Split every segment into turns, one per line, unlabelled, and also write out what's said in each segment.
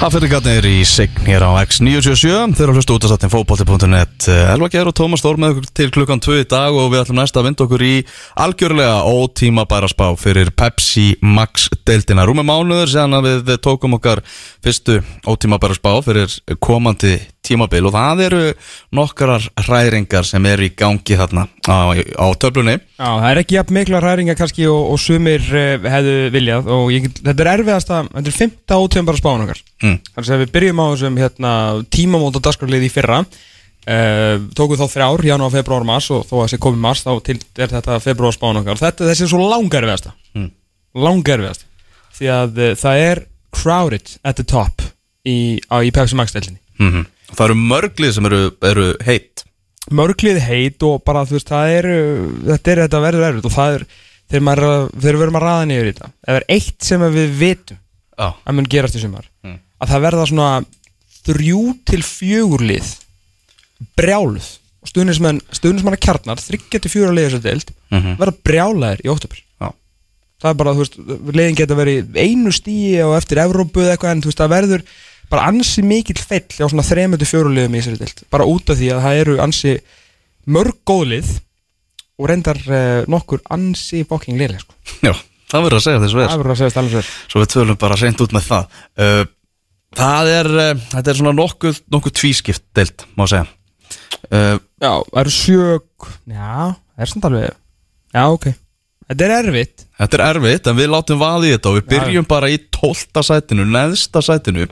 Gætnir í sign hér á X977 Þeir eru að hlusta út að sattin fókbalti.net Elva Geir og Tómas Þór með okkur til klukkan 2 í dag og við ætlum næst að vinda okkur í algjörlega ótíma bæra spá fyrir Pepsi Max deildina. Rúmi mánuður séðan að við tókum okkar fyrstu ótíma bæra spá fyrir komandi tímabil og það eru nokkarar hræringar sem eru í gangi þarna á, á töflunni.
Já, það er ekki jafn mikla hræringar kannski og, og sumir uh, hefðu viljað og ég, þetta er erfiðasta, þetta er fymta ótíma bara spáin okkar.
Mm.
Þannig að við byrjum á þessum hérna, tímamóta dagskrarlið í fyrra uh, Tókum þá þrjár, janúar, februar, mars og þó að þessi komið mars þá til er þetta februar spáin okkar. Þetta þessi er svo langerfiðasta.
Mm.
Langerfiðast Því að uh, það er crowded at the top í, á, í Pepsi Max deildinni
Mm Það eru mörglið sem eru, eru heitt
Mörglið heit og bara þú veist það er þetta er þetta verður erfitt og það er þegar, maður, að- við verum að ræða niður í þetta ef það er eitt sem við vitum
Já,
að mun gerast í sumar
Mm.
að það verða svona þrjú til fjögur lið brjáluð. Og stuðnismenn að kjarnar, þryggja til fjögur lið þessu deild
Mhm.
verða brjálaðir í óttubur
já,
það er bara, þú veist, liðin geta verið einu stíi og eftir Evrópu eða eitthvað en þú veist, það verður bara ansi mikill fell á svona þremur til fjóru liðum í þessari deild. Bara út af því að það eru ansi mörg góð lið og reyndar uh, nokkur ansi bóking liðlega, sko.
já Það verður að segja þess
það
verð
verður að segja alveg fyrir
Svo við tölum bara reynd út með það. Uh, Það er, uh, þetta er svona nokkuð, nokkuð tvískipt deilt, má segja.
Já, það eru sjög Já, það er samt alveg Já, ok Þetta er erfitt
Þetta er erfitt, en við látum vaði í þetta og við byrjum bara í 12. sætinu, neðsta sætinu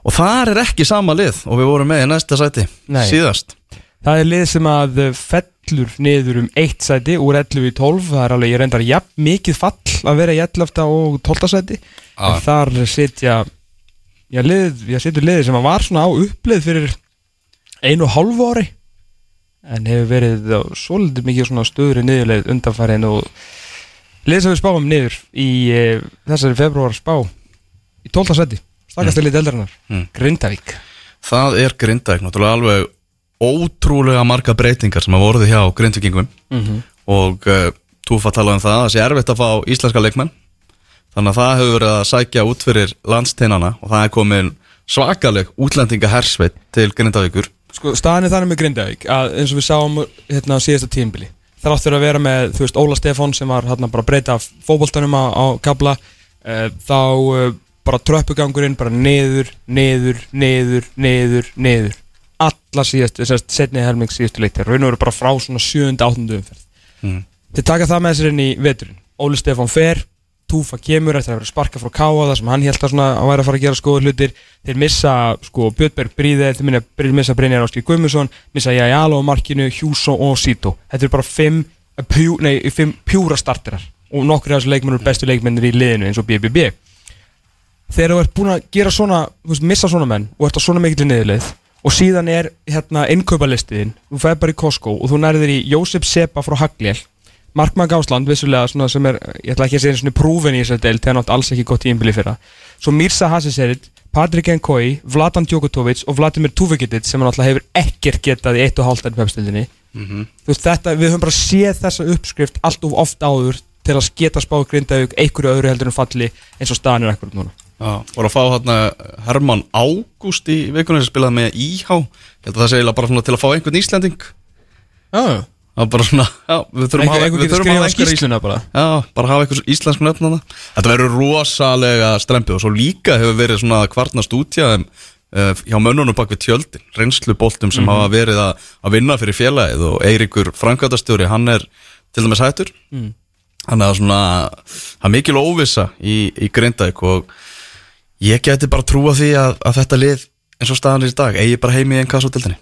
og þar er ekki sama lið og við vorum með í næsta sæti
Nei.
síðast
Það er lið sem að eh, fellur niður um eitt sæti úr 11 í 12 Það er alveg, ég reyndar jafn mikið fall að vera í 11 og 12 sæti
Já.
En þar sitja Já, lið, ég situr liðið sem að var svona á upplið fyrir einu og hálfu ári en hefur verið á svolítið mikið svona stöðri niðurleið undanfærin og lið sem við spáum niður í e, þessari februar spá í 12. seti stakast mm. eldarinnar,
Mm.
Grindavík
Það er Grindavík, náttúrulega alveg ótrúlega marga breytingar sem hafa orðið hjá Grindvíkingum
mm -hmm.
og uh, Túfa talaði um það að það sé erfitt að fá íslenska leikmenn þannig að það hefur verið að sækja út fyrir landsteinana og það er komin svakaleg útlendinga hersveit til Grindavíkur
Sko, staðan er þannig með Grindavík að eins og við sáum hérna á síðasta tímbili þráttur að vera með, þú veist, Óla Stefán sem var hérna bara að breyta fótboltanum á, á kabla uh, þá uh, bara tröppugangurinn bara niður, niður, niður, niður, niður alla síðast, þess að setni helming síðustu leiktir, raun og veru bara frá svona 7. 8. umferð
mm.
Þeir taka það með sér inn í veturinn Óli Stefán fer, Túfa kemur eftir að vera sparka frá Káa þar sem hann held að að væri að fara að gera skoðu hlutir. Þeir missa sko Björnberg Bríði þeir minna, missa Brynjar Áskil Guðmusson missa Jajalo á markinu, Hjúsó og Sito. Þetta er bara fimm, pjú, nei, fimm pjúra starterar og nokkur af þessu leikmennur bestu leikmennir í liðinu eins og BBB þegar þú ert búin að gera svona veist, missa svona menn og ert á svona mikill niðurleið og síðan er hérna innkaupalistiðin þú fæði bara í Costco og þú nærðir í Jósef Sepa frá Hagljel Markmann Gásland, vissulega svona sem er ég ætla ekki að segja svona prúfin í þessari deild þegar nátt alls ekki gott tímbili fyrra. Svo Mirza Hasiserit, Patrik Nkoi Vladan Djokotovic og Vladimir Tuvekitic sem hann alltaf hefur ekkert getað í eitt og hálft enn pepstildinni
Mhm.
þú veist þetta, við höfum bara séð þessa uppskrift allt of oft áður til að geta spáð grindaug einhverju öðru heldur en falli eins og staðan er ekkur núna.
Já, voru að fá hérna Herman Ágúst í vikunni sem spilaði með IH ég held að það sé eiginlega bara svona til að fá einhvern Íslending.
Já,
það var bara svona, já, við þurfum að hafa
einhver
við þurfum að hafa
skýrsluna
skýrslu.
bara.
Já, bara hafa eitthvað íslensk nöfn á það Þetta verður rosalega strempið og svo líka hefur verið svona kvarnast út hjá þeim uh, hjá mönnunum bak við tjöldin reynsluboltum sem hafa verið að, að vinna fyrir félagið og Eiríkur Frankvæðastjóri hann er til dæmis hættur.
Mm.
hann er svona það er mikil óvissa í, í Grindavík og ég geti bara trúa því að, að þetta lið eins og staðan í dag eigi bara heimi í einn kassotildinni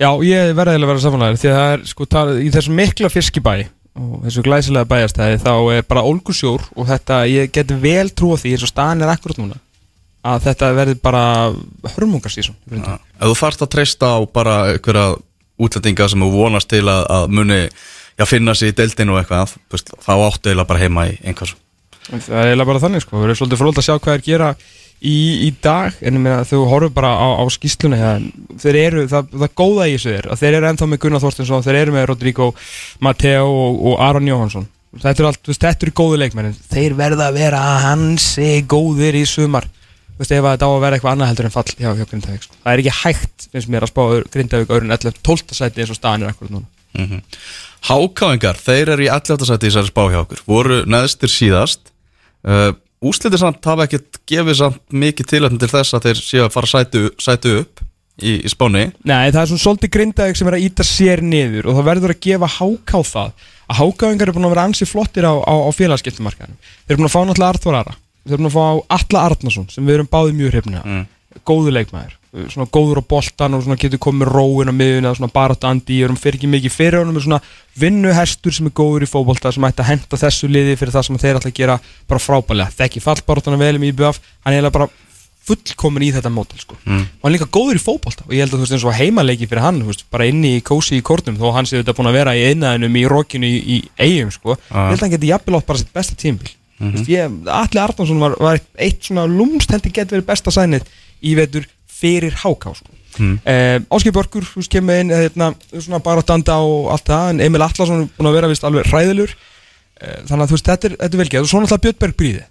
Já, ég verði að vera samanlæður því að það er sko talað í þessum mikla fiskibæ og þessu glæsilega bæjastæði þá er bara ólgusjór og þetta, ég geti vel trúa því eins og staðan er akkurat núna að þetta verði bara hörmungarsísum
Ja. Ef þú þarft að treysta á bara einhverja útlendinga sem þú vonast til að, að muni já, finna sig í deildinu og eitthvað þá áttu eiginlega bara heima í einhversu
Það er eiginlega bara þannig sko, við erum svolítið fróld að sjá hvað er gera í, í dag en ég meina þú horfum bara á, á skýsluna hér, þeir eru, það, það góða í þessu er að þeir eru ennþá með Gunnar Þorstinsson þeir eru með Rodrigo, Matteo og, og Aron Jóhansson þetta eru allt, veist, þetta eru góðu leikmenn en þeir verða að vera hansi góðir í sumar þú veist, ef að þetta á að vera eitthvað annað heldur en fall hjá, hjá Grindavík sko. það er ekki hægt, finnst mér, að spá Grindavík öðrun 11, 12. sæti eins og staðan er akkurat núna
mm Hákáingar, þeir eru í 11. sæti í þessari spá hjá okkur voru neðstir síðast uh, Úslitir samt hafa ekkert gefið samt mikið tilöfn til þess að þeir séu að fara sætu, sætu upp í, í spáni.
Nei, það er svona svolítið Grindavík sem er að íta sér niður og það verður að gefa háká það að hákáingar eru búin að vera ansi flottir á, á, á félagskiptumarkaðinu þeir eru búin að fá náttúrulega Arþór Ara þeir eru búin að fá Alla Arnason sem við erum báðið mjög hrifnið
Mm.
góðu leikmaður, svona góður á boltan og svona getur komið róin á miðun eða svona barátt andi, ég erum fyrir ekki mikið fyrir honum er svona vinnuhestur sem er góður í fótbolta sem ætti að henda þessu liði fyrir það sem þeir ætla að gera bara frábælega, þekki fallbaráttana vel um IBF, hann er eiginlega bara fullkomin í þetta mótel sko.
Mm.
og hann er líka góður í fótbolta og ég held að þú veist eins og heimaleiki fyrir hann, veist, bara inni í kósi í kórnum þó hann sé þetta búin að vera í einnaðinum í rókinu í, í eigum sko,
Ah.
ég held að hann geti jafnvel átt bara sitt besta tímbil mm -hmm. Alli Arnason var, var eitt svona lúmst held ég geti verið besta sænið í vetur fyrir háká sko.
Mm.
Uh, Áskei Börgur, kemur inn hérna, svona bara að danda og allt það en Emil Atlason er búin að vera vist alveg hræðilur. Uh, þannig að veist, þetta er, er velgeð og svo náttúrulega Björnberg Bríði.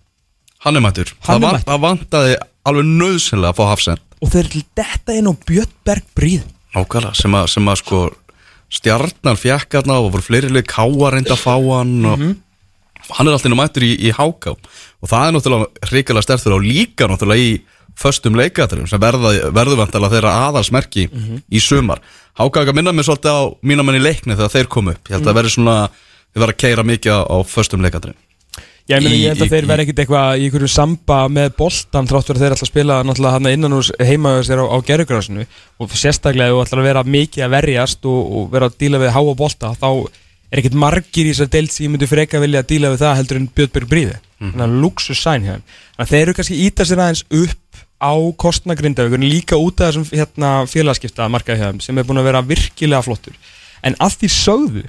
Hann er mættur.
Hann
Það van-
mættur.
það vantaði alveg nöðsynlega að fá hafsend
og þeir til detta inn á Björnberg Bríði.
Nákvæmlega, sem að, sem að sko stjarnan fjekk hérna og voru fleiri leik káa reynda að fá hann og hann er alltaf mættur í, í háká. Og það er náttúrulega hrikalega stertur og líka náttúrulega í föstum leikaturum sem vantilega þeirra aðalsmerki í sumar. Háká ekki að minna mig svolítið á mína menn í leikni þegar þeir komu upp, ég held að verði svona þið verða að keira mikið á, föstum leikaturum
Já, ég, meina,
Í-
ég held að
í-
þeir
í-
verði ekkit eitthvað í einhverju samba með boltan þrátt verið þeir alltaf að spila náttúrulega hann innan úr heimaður sér á, á gerðugrásinu og sérstaklega þú ætlar að vera mikið að verjast og, og vera að díla við háa bolta þá er ekkit margir í þessar deilt sem ég myndi freka vilja að díla við það heldur en Björnberg Bríði þannig að luxus sæn að þeir eru kannski íta sér aðeins upp á kostnagrindavíkur líka út af þessum hérna, félagskipta þeim sem er búin að vera virkilega flottur. En að því sögðu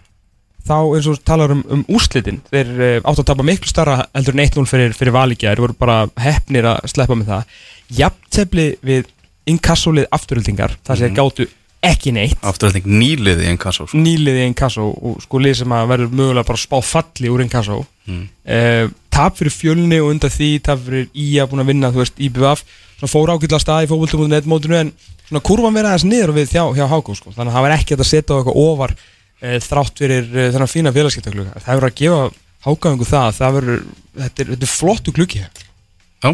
þá eins og talar um, um úrslitin þeir uh, áttu að tapa miklu starra heldur en 1-0 fyrir, fyrir valíkja, þeir voru bara hefnir að sleppa með það. Jafntefli við inkassolið afturöldingar þar sem þeir gátu ekki neitt.
Afturhalding nýliði en kassó sko.
nýliði inkasso og sko lið sem að verður mögulega bara spá falli úr inkasso.
Mm.
uh, tap fyrir fjölni og undan því tap fyrir IA búin að vinna, þú veist, IBF svona fór ágætla stað í fókvöldumótinu mótinu en svona kurvan verið aðeins niður við hjá, hjá Hákó sko. þannig að það var ekki að setja á eitthvað ofar uh, þrátt fyrir uh, þennan fína félagskiptakluga það verður að gefa Hákáðingu það að það verður, þetta þetta er flottu gluggi
Já,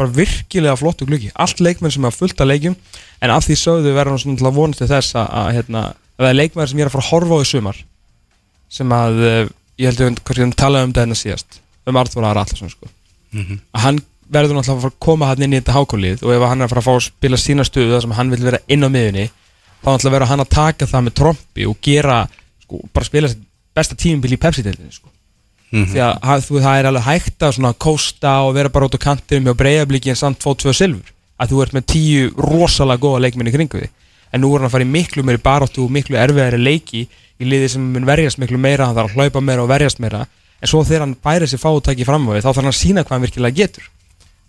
bara virkilega flottu gluggi allt leikmenn sem er fullt af leikjum en af því sögðu verður hann svona vonast til þess að, að, hérna, að það er leikmenn sem ég er að fara að horfa á í sumar sem að uh, ég heldur að hann talaði um þetta hérna síðast um Arþór Ara Allarsson sko.
Mhm.
að hann verður náttúrulega að fara að koma hann inn í þetta hákólið og ef hann er að fara að fá að spila sína stöðu þar sem hann vil vera inn á miðunni þá náttúrulega verður hann að taka það með trompi og gera, sko, bara spila besta tímbil í Pepsi-deildinni sko.
Mhm.
því að þú, það er alveg hægt að svona kósta og vera bara út á kantinum og breyðabliki en samt fá tvö silfur að þú ert með tíu rosalega góða leikminni kringu því en nú er hann að fara í miklu meiri baráttu og miklu erfiðari leiki í liði sem mun verjast miklu meira hann þarf að hlaupa meira og verjast meira. En svo þegar hann bæri sér fáutæki fram á því þá þarf hann að sína hvað hann virkilega getur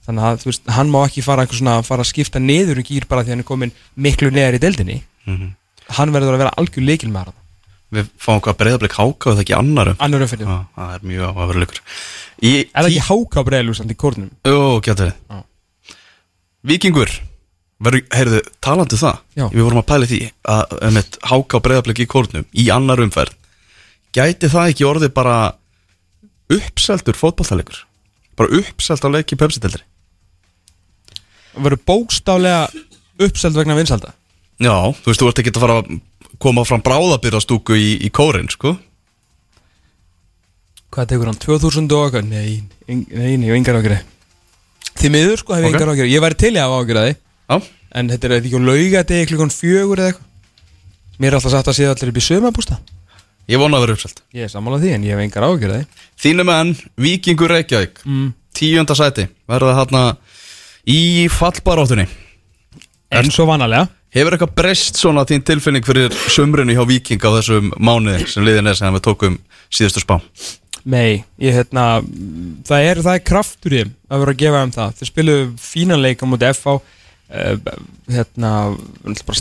þannig að veist, hann má ekki fara, svona, fara að skipta niður um gýr bara því hann er komin miklu neðar í deildinni.
Mhm.
hann verður að vera algjör leikil með hann
Við fáum hvað breyðablik háká eða ekki annarum
annar umfyrir,
Já, það er mjög áhverjuleikur
er það ekki háka breyðlusand í kórnum?
Jó, getur. Víkingur Verður, heyrðu, talandi um það.
Já.
Við vorum að pæla í því að um eitt háká breyðablik í kórnum í annar umferð. Gæti það ekki orðið bara uppseldur fótballtalegur bara uppselt á leiki pepsi-deldri
verður bókstálega uppseld vegna vinsalda
Já, þú veist, þú ert ekki að fara að koma fram bráðabyrðastúku í, í kórin, sko.
Hvað tekur hann, 2000 og okkar nei, eng- nei, nei, ég hef engar ágjörði því miður sko, hef ég
Ok.
engar ágjörði ég væri til í að hafa ágjörði
Já,
en þetta er ekki á laugadegi klukkan fjögur eða eitthvað? Mér er alltaf sagt að séð allir upp í sömabústa
ég vona að vera uppselt.
Ég er sammála því en ég hef engar ágjörði
Þínu menn, Víkingur Reykjavík
mm.
Tíunda sæti, verða þarna í fallbaráttunni.
En svo vanalega.
Hefur eitthvað breyst svona þín tilfinning fyrir sumrinu hjá Víking á þessum mánuði sem liðin er sem við tókum síðustu spá?
Nei, ég hérna það er, það er kraftur í að vera að gefa um það. Þeir spiluðu fínan leik á móti FH uh, hérna,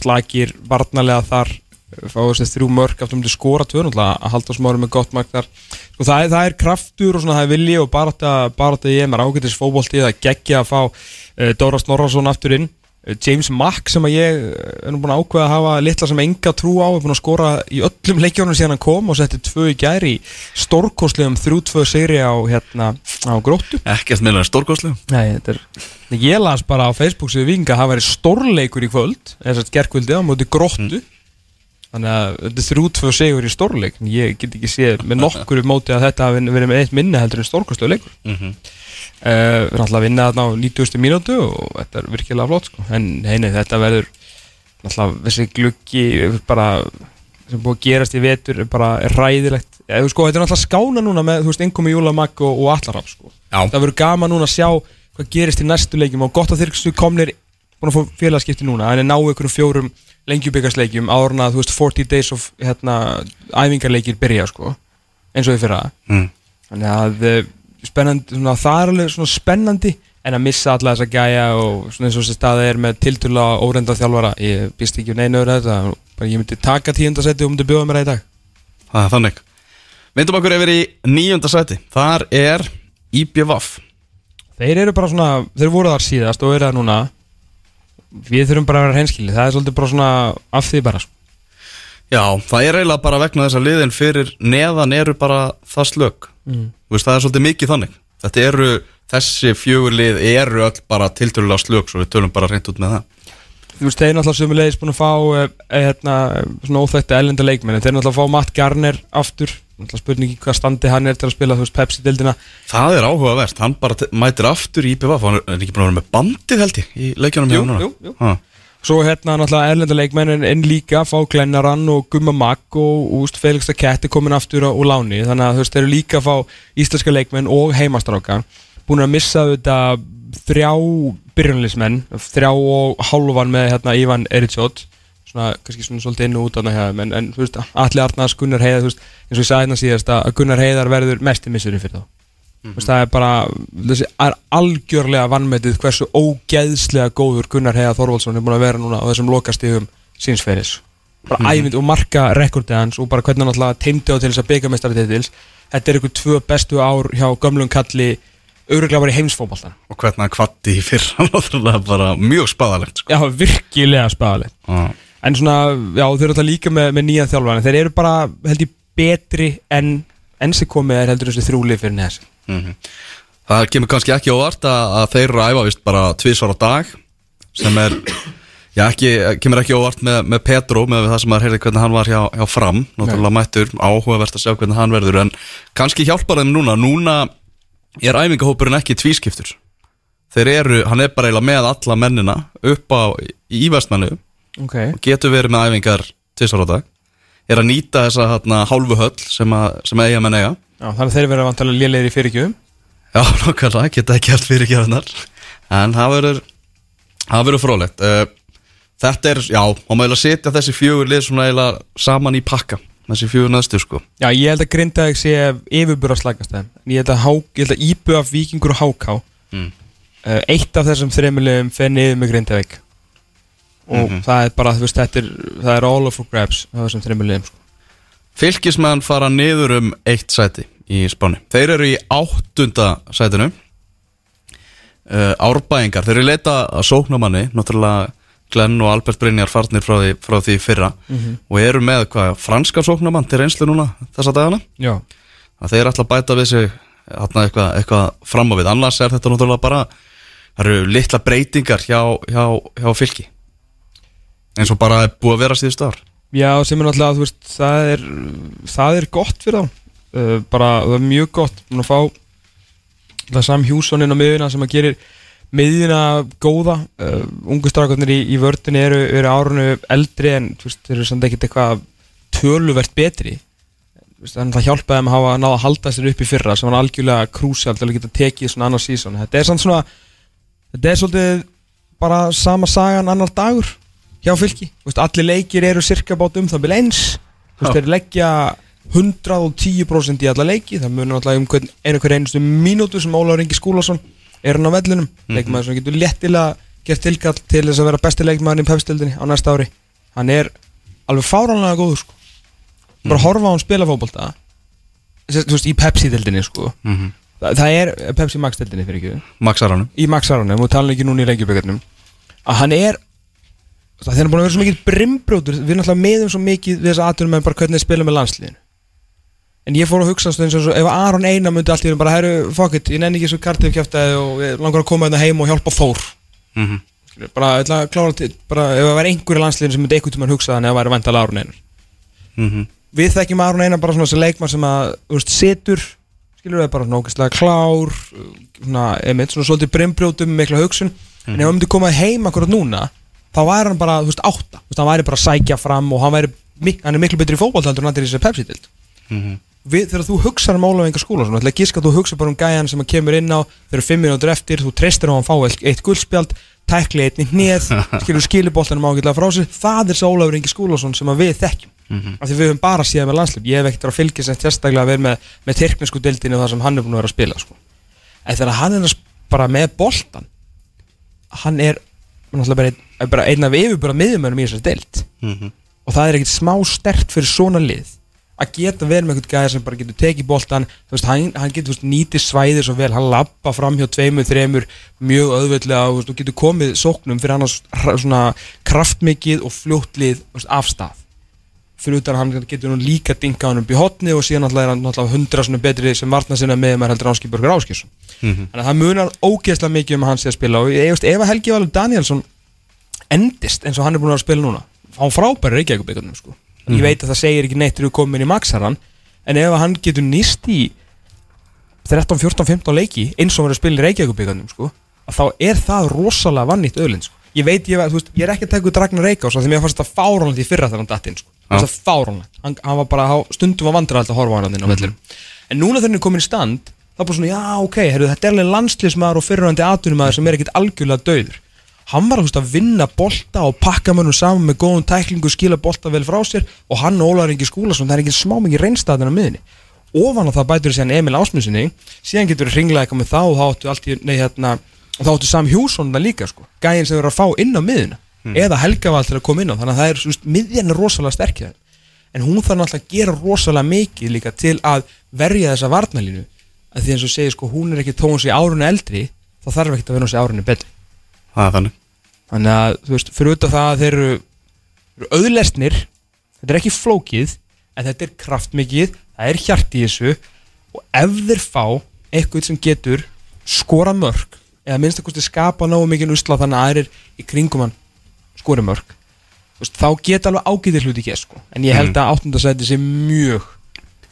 slagir varnarlega þar fá þessi þrjú mörg aftur um til skora tvö náttúrulega að halda smári með gott mark þar. Sko, það, það er kraftur og svona það er vilji og bara þetta ég er ágættis fókbólti það geggja að fá uh, Dóra Snorrason aftur inn. Uh, James Mack sem að ég er nú búin að ákveða að hafa litla sem enga trú á er búin að skora í öllum leikjónum síðan hann kom og setti tvö í gæri stórkoslegum þrjú-tvö sigri á, hérna, á gróttu.
Ekkert meðlega stórkoslegum
Ég las bara á Facebook sem við vinga að það væri stórleikur í kvöld Þannig að þetta er þrjú-tvö segur í stórleik Ég get ekki séð með nokkur móti að þetta hafi verið með eitt minni heldur en stórkoslu leikur mm -hmm. uh, Við erum alltaf að vinna þarna á 90. mínútu og þetta er virkilega flott sko. en heini þetta verður alltaf þessi gluggi bara sem búið að gerast í vetur bara ræðilegt Eða, sko, Þetta er alltaf skána núna með Ingomi Júlamag og, og Allaraf sko. Það verður gama núna að sjá hvað gerist í næstu leikjum og gott að þeir komnir búin að fá félagskipti núna en lengjubikarsleikjum árna þú veist 40 days of hérna, æfingarleikir byrja sko eins og því fyrra. Mm. þannig að eh, spennandi, svona, það er alveg svona spennandi en að missa alla þessa gæja og svona eins og þessi staði er með tilturla órenda þjálfara, ég býst ekki um neina öðru þetta, ég myndi taka tíundasetti og myndi bjóða mér það í dag.
Það er þannig. Vindum okkur yfir í nýjundasetti þar er IBVF
Þeir eru bara svona, þeir voru þar síðast og eru það núna við þurfum bara að vera henskili það er svolítið bara svona af því bara sko.
Já, það er eiginlega bara vegna þess að liðin fyrir neðan eru bara það slög mm. veist, það er svolítið mikið þannig. Þetta eru, þessi fjögur lið eru öll bara tilturlega slög svo við tölum bara reynd út með það.
Þú veist, þeir náttúrulega sömulegis búin að fá eh, hérna, svona óþægta ellenda leikmenni þeir náttúrulega fá Matt Garner aftur spurningi hvað standi hann er til að spila veist Pepsi-dildina
Það er áhugavert, hann bara mætir aftur í IPVF hann er ekki búin að vera með bandið held ég í leikjónum
Jú, jú, jú. Ha. Svo hérna náttúrulega ellenda leikmennin en líka fá Glennarann og Gumma Mag og úst, Felix the Cat er komin aftur á, á láni. Þannig að þú veist, þeir eru líka að fá íslenska leikmenn og heimastráka. Búin að missa þetta þrjá byrjunleismenn, þrjá og hálfan með hérna Ivan Eritsjótt svona, kannski svona svolítið inn og út á það en, en þú veist, allir Arnars, Gunnar Heiðar veist, eins og ég sagði hérna síðast að Gunnar Heiðar verður mest í missurinn fyrir þá mm -hmm. veist, það er bara, þessi er algjörlega vannmetið hversu ógeðslega góður Gunnar Heiðar Þorvaldsson er búin að vera núna á þessum lokastíðum sínsferis bara mm -hmm. ævind og marka rekordið hans og bara hvernig hann alltaf teimdi á til þess að byggja meistari til þetta er eitthvað tvö bestu ár hjá gamlum kalli auðvitað var í heimsfókbaltan
og hvernig hann kvatti í fyrra bara mjög spadalegt
sko. já, virkilega spadalegt ah. En svona, já, þeir eru alltaf líka með, með nýjan þjálfan þeir eru bara, held ég, betri en enn sem komið er heldur þessi þrúlið fyrir neðs mm -hmm.
það kemur kannski ekki óvart að, að þeir ræfa vist bara tvísvar á dag sem er Já, ekki, kemur ekki óvart með, með Petro með það sem maður heyrði hvernig hann var hjá, hjá fram náttúrulega mættur, áhugavert að sjá hvernig hann verður en kannski hjálpar þeim núna. Núna er æfingahópurinn ekki tvískiptur. Þeir eru, hann er bara eiginlega með alla mennina upp á í vestmannu
okay.
og getur verið með æfingar dag. Er að nýta þessa hérna, hálfu höll sem, að, sem eiga menn eiga.
Já, þannig að þeir verða vantilega lélegir í fyrirgjöfum.
Já, nokkala, geta ekki allt fyrirgjöfunar en það verður frólægt uh, þetta er, já, og maður vil að setja þessi fjögur lið svona eiginlega saman í pakka. Þessi fjögur næstu sko.
Já, ég held að Grindavík sé yfirbúra slagast þeim ég held að, að af Vikingur og Háká mm. uh, eitt af þessum þrejmulegum fer niður með Grindavík og mm -hmm. það er bara, þú veist, þetta er það er all of for grabs af þessum þrejmulegum sko.
Fylgismenn fara niður um eitt sæti í spáni þeir eru í áttunda sætinu uh, Árbæingar, þeir eru leita að sóknamanni, náttúrulega Glenn og Albert Brynjar farnir frá því, frá því fyrra mm -hmm. og eru með hvað, franska sóknamann til reynslu núna þessa dagana
Já.
að þeir ætla að bæta við sig eitthvað, eitthvað fram á við, annars er þetta náttúrulega bara það eru litla breytingar hjá, hjá, hjá fylki eins og bara búið að vera síðust ár.
Já, sem er náttúrulega, þú veist, það er það er gott fyrir þá. Uh, bara, það er mjög gott, mann að fá það Sam Hjússon inn á miðuna sem að gerir miðjuna góða. Uh, ungu strafgarnir í, í vördunni eru, eru árunu eldri en veist, þeir eru samt ekkert eitthvað töluvert betri. Þannig að það hjálpaði að hafa náða að halda sér upp í fyrra sem var algjörlega krúsjál til að geta tekið svona annar sísón þetta er svona þetta er svolítið bara sama sagan annar dagur hjá fylki. Veist, allir leikir eru cirka bát um það byrja eins. Þeir eru leggja 110% í alla leiki. Það munir alltaf um einu hver einustu mínútu sem Ólaur Ingi Skúlason er hann á vellunum mm -hmm. leikmaður sem getur léttilega gert tilkall til þess að vera besti leikmaður í pefstildinni á næsta ári. Hann er alveg fáránlega góður sko. bara horfa á hann spila fótbolta. Þess- þú veist, í Pepsi-deldinni sko.
Mhm.
Þa, það er Pepsi Max-deldinni fyrir ekki
Maxaranum
í Max Aronum og tala ekki núna í lengjuböggarnum að hann er það er búin að vera svo mikið brimbrjótur. Við náttúrulega meðum svo mikið við þessa aðtunum með bara hvernig þeir spila með landsliðinu. En ég fór að hugsa stöðum svo ef Aron eina myndi allt í einu bara herru fuck it, ég nenni ekki svo kartið kjæftæði og langar að koma hérna heim og hjálpa Þór.
Mhm.
Skilur, bara, ég ætla að klára til bara ef það væri einhverju landsliðinu sem myndi einhvern tímann hugsa þannig að það væri vantala Aron einar.
Mhm.
við þekkjum Aron Einar bara svona sem leikmann sem að, veist, situr skilur við bara ógeðslega klár svona, einmitt, svona þá væri hann bara, þú veist, átta. Þú veist, hann væri bara að sækja fram og hann væri mik- hann er miklu betri í fótballtaldur en hann er í þessi Pepsi-dild
Mhm.
við, þegar þú hugsar um Ólafingar skóla svona, ætla að giska að þú hugsa bara um gæjan sem að kemur inn á þegar fimm minútur eftir, þú treystir á hann fá eitt, guldspjald, tækli í hnið skilur skiliboltanum ágætlega frá sér. Það er sá Ólafur Ingi Skúlason sem við þekkjum. Af því við höfum bara síðan með landslip ég hef ekkert að fylgja sem sérstaklega að vera með, með hann hann bara hann er náttúrulega bara, einn, bara af yfirbara miðjumönum í þessari dild
Mhm.
og það er ekkert smá stert fyrir svona lið að geta verið með eitthvað gæðar sem bara getur tekið boltan þú veist, hann, hann getur nýtið svæðið svo vel. Hann lappa fram hjá tveimur, þreimur mjög auðveldlega og og getur komið sóknum fyrir annars hra- svona kraftmikið og fljótt lið fyrir utan að hann getur nú líka dinga hann upp í hotni og síðan náttúrulega er hann náttúrulega hundra svona betri sem varna sinna með maður heldur Áskipurgur Áskilsson
Mhm.
þannig að það munar ógeðslega mikið um að hann sé að spila og ég veist ef að Helgi Valur Danielsson endist eins og hann er búin að að spila núna hann frábæri Reykjavík sko. ég veit að það segir ekki neitt við komum inn í Maxaran en ef að hann getur nýst í 13, 14, 15 leiki eins og er að spila í Reykjavík sko, að þá er það rosalega vannýtt öðlind sko. ég veit, ég, þú veist, ég er ekki að taka út Ragnar Reykjás því mér fannst þetta fáránlegt í fyrra þegar hann datt inn sko. Það fáránlegt, hann, hann var bara stundum að vandra alltaf að horfa á hann á vellinum. En núna þegar hann er komin í stand þá er bara svona, já ok, heyrðu, þetta er alveg landslismæður og fyrirhandi atvinnumæður sem er ekkit algjörlega döður hann var veist, að vinna bolta og pakka mönnum saman með góðum tæklingu skila bolta vel frá sér og hann og Ólaður Ingi Skúlason, það er ekki smá mikið reynstæðin á miðinni ofan á það bætur síðan Emil Ásmundsinni síðan getur við ringlega eitthvað með þá og þá áttu hérna áttu Sam Hjússon líka sko. Gæðin sem eru að fá inn á miðina eða Helgavald til að koma inn á. Þannig að það er, þú veist, miðjan er rosalega sterkja en hún þarf náttúrulega að gera rosalega mikið líka til að verja þessa varnalínu að því eins og segir sko hún er ekki tóun sér árunni eldri þá þarf ekki að vera sér árunni betri.
Það er þannig.
Þannig að þú veist, fyrir af það að þeir eru, eru auðlesnir þetta er ekki flókið en þetta er kraftmikið, það er hjart í þessu og ef þeir fá eitthvað sem getur skora mörg eða minnst að skapa nógu mikið usla þannig að aðrir í kringum hann veist, þá geta alveg ágæðir hluti ekki sko. en ég held að áttundasæti sé mjög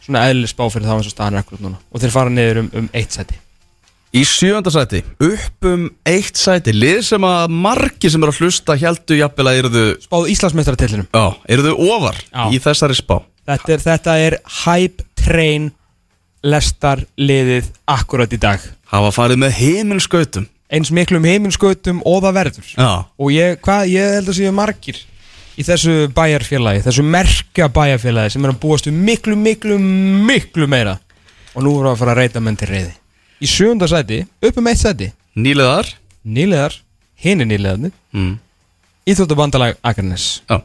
svona eðlileg spá fyrir þá eins og staðan er akkurat núna. Og þeir fara niður um, um eitt sæti.
Í sjönda sæti, upp um eitt sæti Lið sem að margir sem eru að hlusta Hjaldu jafnvel að eruðu
spáðu Íslandsmeistaratillinum
Já, eruðu ofar
Já.
í þessari spá.
Þetta er, þetta er hype train lestar liðið akkurat í dag.
Hafa farið með heimilskautum
eins miklum heiminskautum og það verður.
Já.
Og ég, hvað, ég held að séu margir í þessu bæjarfélagi þessu merka bæjarfélagi sem er að búast við miklu, miklu, miklu meira. Og nú erum við að fara að reyta menn til reyði í sjönda sæti, upp um eitt sæti.
Nýleðar
nýleðar, hinn er nýleðarnir
mm.
Íþjóttabandalag Akarnes
Já.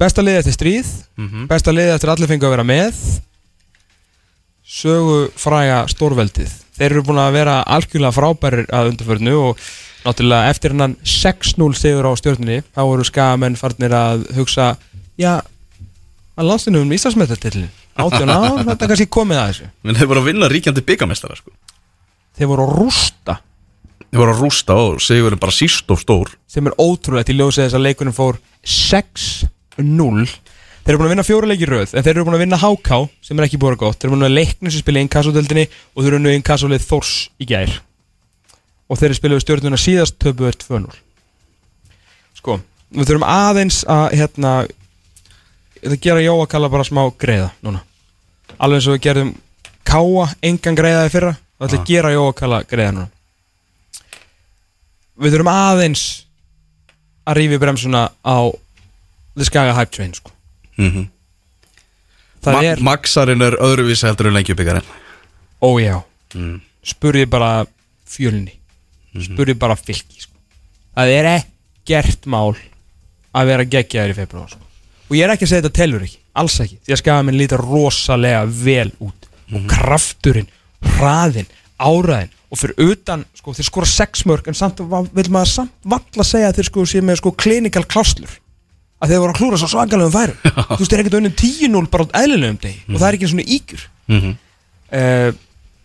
Besta liðið eftir stríð.
Mhm.
Besta liðið eftir allir fengu að vera með. Sögu fræga stórveldið Þeir eru búin að vera algjörlega frábærir að undarförnu og náttúrulega eftir hennan 6-0 sigur á stjórnunni þá voru skamenn farnir að hugsa já, að landstinu um Íslandsmetartillin 18 ár, þetta kannski komið að þessu.
Men þeir voru að vinna ríkjandi byggamestara sko.
Þeir voru að rústa.
Þeir voru að rústa og segjurum bara síst og stór.
Sem er ótrúlegt í ljósið þess að leikunum fór 6-0 Þeir eru búin að vinna fjóra leiki í röð en þeir eru búin að vinna HK sem er ekki búin að gott. Þeir eru búin að leikna sem spila í inkassodeldinni og þeir eru nú í inkassolið Þórs í gær. Og þeir eru spilaðu stjórnuna síðast töpuður 2-0 Sko, við þurfum aðeins að hérna að gera Jóa kalla bara smá greiða núna. Alveg eins og við gerðum Káa engan greiðaði fyrra og ætla að gera Jóa kalla greiða núna. Við þurfum aðeins að rífi bremsuna á The Skaga Hype Train sko.
Mm -hmm.
það er,
Maxarinn er öðruvísi heldur en lengjubíkarinn
ójá
mm.
spurði bara fjölni. Spurði bara fylki sko. það er ekkert mál að vera geggjaður í februar sko. og ég er ekki að segja þetta telur ekki, alls ekki. Því að skagamenn líta rosalega vel út. Og krafturinn, hraðinn áraðinn og fyrir utan sko, þeir skora sex mörg en samt vil maður samt valla segja að þeir sko sé með sko klinikal kláslur að þeir voru að klúra svo svakalegum færum. Þú veist, þeir er ekkert unnum 10-0 bara á eðlilegum degi. Og það er ekki svona íkur
Mhm.
uh,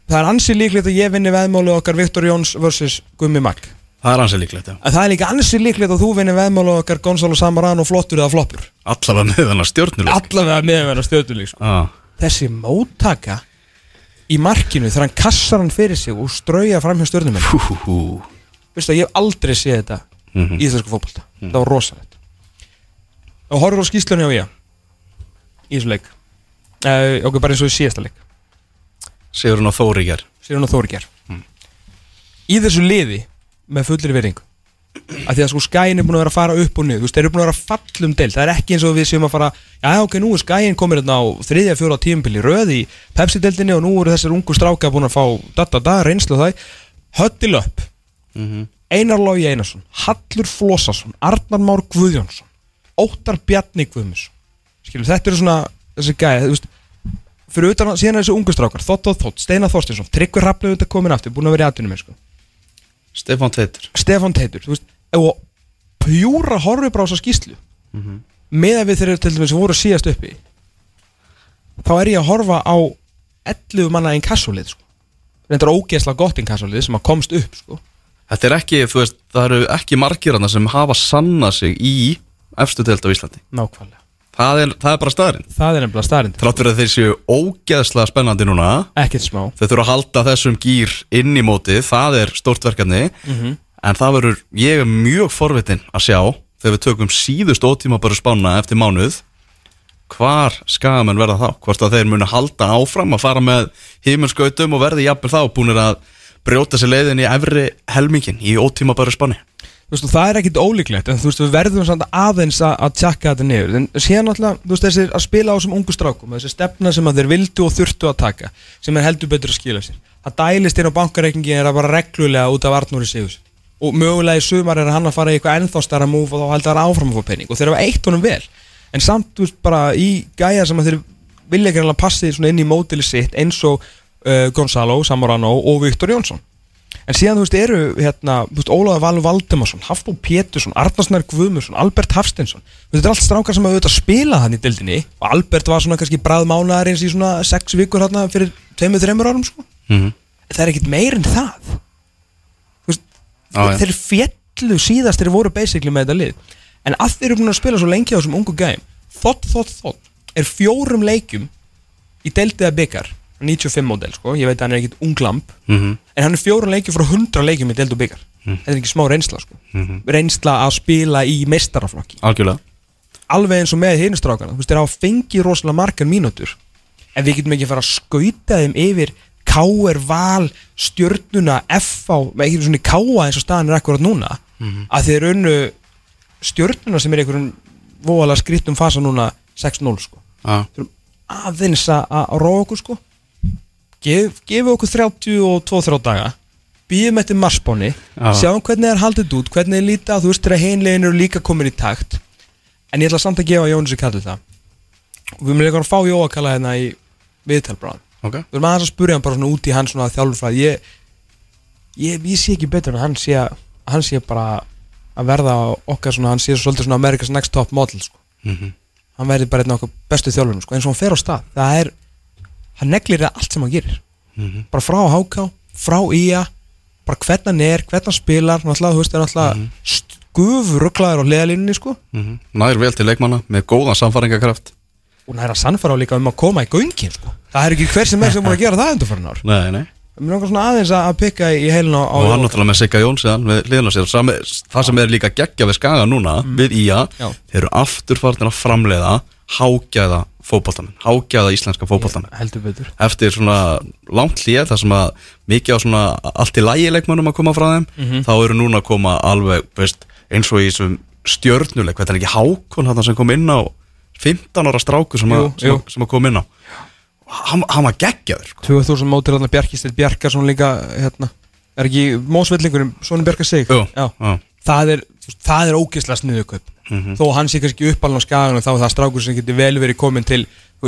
það er ansið líklegt að ég vinni veðmáli okkar Viktor Jóns vs. Gummi Magg.
Það er ansið líklegt, já.
Það er líka ansið líklegt að þú vinni veðmáli okkar Gonzalo Samarano flottur eða floppur.
Allavega með hann að stjórnuleik
allavega meðverða stjórnuleik sko.
ah.
þessi móttaka í markinu þegar hann kassar hann fyrir sig og strauja fram hjá að ég hef aldrei séð þetta
Mhm.
í íslensku fótbolta. Það var rosalegt og horfur á skýslunni á ég í þessu leik uh, okkur bara eins og í síðasta leik.
Sigur hann á Þóri ger
sér hann á Þóri ger í þessu liði með fullir veringu að því að sko skæin er búin að vera að fara upp og niður þú veist, þeir eru búin að vera að fallum del það er ekki eins og við séum að fara já ok, nú er skæin komin hérna á þriðja, fjóra tíumpili röð í Pepsi-deldinni og nú eru þessir ungu stráka búin að fá da da da, reynslu og það. Höttil upp Einar Lógi Einarsson, Hallur Flossarsson Arnar Már Guðjónsson Óttar Bjarni Guðmundsson skilur, þetta eru svona þessi gæði, þú veist fyrir utan að síðan þessi ungu strákar Þótt og Þótt, Steinar Þorstinsson, Tryggvi Rapplega auðvitað komin aftur, búin að vera í atvinnum sko.
Stefán Teitur
Stefán Teitur, þú veist og pjúra horfi bara á þessa skýslu með að við þeir eru til dæmis voru síðast uppi þá er ég að horfa á 11 manna einn kassulið sko. reyndar ógeðslega gott einn kassulið sem að komst upp sko.
Þetta er ekki, þú veist, það eru ekki margir hana sem hafa sanna sig í efstu deild á Íslandi.
Nákvæmlega.
Það er, það er bara staðurinn
það er nefnilega starrend,
Þrátt fyrir að þeir séu ógeðslega spennandi núna
ekkert smá.
Þau þurfa að halda þessum gýr inn í mótið Það er stórt verkefni.
Mhm.
En það verður, ég er mjög forvitin að sjá Þegar við tökum síðust ótíma bara spána eftir mánuð Hvar skagamenn verða þá? Hvort að þeir munu halda áfram að fara með himinskautum og verði jafnvel þá búinir að brjóta sér leiðin í efri helmingin í ótíma bara spáni
veist, það er ekkit ólíklegt en þú veist, við verðum samt aðeins að, að tjekka þetta niður. En síðan náttúrulega, þú veist, þessi að spila á þessum ungu strákum, þessi stefna sem að þeir vildu og þurftu að taka, sem er heldur betur að skila sér. Það dælist inn á bankareikningi er að bara reglulega út af Arnúri Sigus og mögulega í sumar er hann að fara í eitthvað ennþá starra múf og þá heldur hann áfram að fá penning og þeir hafa eitt honum vel. En samt, þú veist, bara í gæja sem að þeir vilja ekki alveg passi inn í mótili sitt eins og uh, Gonzalo, Samorano og Viktor Jónsson En síðan, þú veist, eru hérna, þú veist, Ólaður Valur Valdemarsson, Hafnó Pétursson, Arnarsnær Guðmursson, Albert Hafsteinsson. Þetta er allt strákar sem hafa auðvitað spilað hann í dildinni og Albert var svona kannski bræð mánaðarins í svona sex vikur hérna fyrir tveimur, þreimur árum, sko.
Mm -hmm.
Það er ekkit meir en það. Þú veist,
já.
þeir fjallu síðast þeir voru basically með þetta lið. En að þeir eru búin að spila svo lengi á þessum ungu gæm Þótt, þótt, þótt er fjórum leikjum í deildiða byggar 95 módel, sko, ég veit að hann er ekkit unglamp
Mm
En hann er fjórun leikjum frá 100 leikjum í deild og byggar Þetta er ekki smá reynsla sko.
Mhm.
Reynsla að spila í meistaraflokki.
Algjörlega.
Alveg eins og með hinustrákana Þú veist, þeir hafa fengið rosalega margar mínútur. En við getum ekki að fara að skauta þeim yfir K.R. Val, Stjörnuna, F.A. Ekki svona í K.A. eins og staðan er akkurat núna. Að þeir unnu Stjörnuna sem er einhverjum Voðalega skrittum fasa núna 6-0 sko. Þurfum aðeins að okkur sko Gef, gefa okkur 32-3 daga. Býðum eftir marsbáni
Já.
sjáum hvernig það er haldið út, hvernig er lítið þú veist þegar heimlegin eru líka komin í takt. En ég ætla samt að gefa Jónis að kalla það. Og við munum líka að fá Jó að kalla hérna í viðtalbráðan
ok.
Við erum aðeins að spurja hann bara svona út í hans svona þjálfurfræði ég, ég, ég sé ekki betur en hann sé, hann sé bara að verða okkar svona, hann sé svolítið svona America's Next Top Model sko.
Mm
hann verði bara einn af okkur bestu þjálfurum sko, eins og hann fer á stað. Það er, hann neglir það allt sem hann gerir
Mhm.
bara frá HK, frá IA bara hvernig hann er, hvernig hann spilar náttúrulega, þú veist, það er náttúrulega mm -hmm. skufuruglaður á hliðalínunni sko
Mhm. Nær vel til leikmanna með góðan samfæringakraft
og er að sannfara á líka um að koma í göngin sko það er ekki hver sem er sem búin að gera það undir farin ár
Nei, nei
mér langar svona aðeins að að pikka í heilin á, á
Og hann náttúrulega með Sigga Jón síðan við liðna sér Sami, Það sem er líka geggja við skaga núna Við IA
Mm. Já.
Þeir eru afturfarnir að framleiða Hágæða fótboltamenn Hágæða íslenska
betur
Eftir svona langt hlýja Það sem að mikið á svona Allt í lægi leikmannum að koma frá þeim
Mhm.
Þá eru núna að koma alveg veist, Eins og í þessum stjörnuleik er ekki Hákon hann sem kom inn á 15 ára stráku sem,
Jú,
að, sem,
jú.
að, sem að kom inn á Hann, hann var geggjaður sko.
2000 mótir þarna Bjarkistil Bjarkarsson líka hérna er ekki mósvellingurinn, svona Bjarkar sig
Jú,
Já.
já.
það er það er ógeðslega sniðuköp þó að hann sé kannski uppalinn á skagan og þá er það strákur sem getur vel verið komin til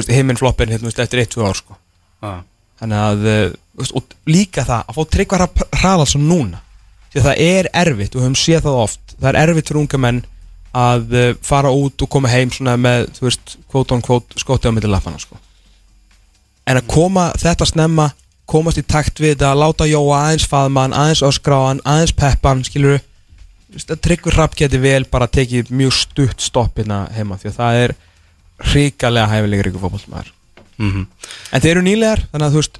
himminfloppin hérna, eftir 1-2 ár sko.
ah.
þannig að eh, og líka það að fá tryggvar hraðalsson núna því að það er erfitt og við höfum séð það oft það er erfitt fyrir unga menn að eh, fara út og koma heim með þú veist, kvót on kvót, skóti á milli lappana sko. en að koma þetta snemma komast í takt við þetta, láta Jóa aðeins faðmann, aðeins öskráan, aðeins peppan skilur að tryggur hrapp geti vel bara tekið mjög stutt stopp hérna heima því að það er ríkalega hæfilegur ykkur fótbollmaður
mm
En þeir eru nýlegar, þannig að þú veist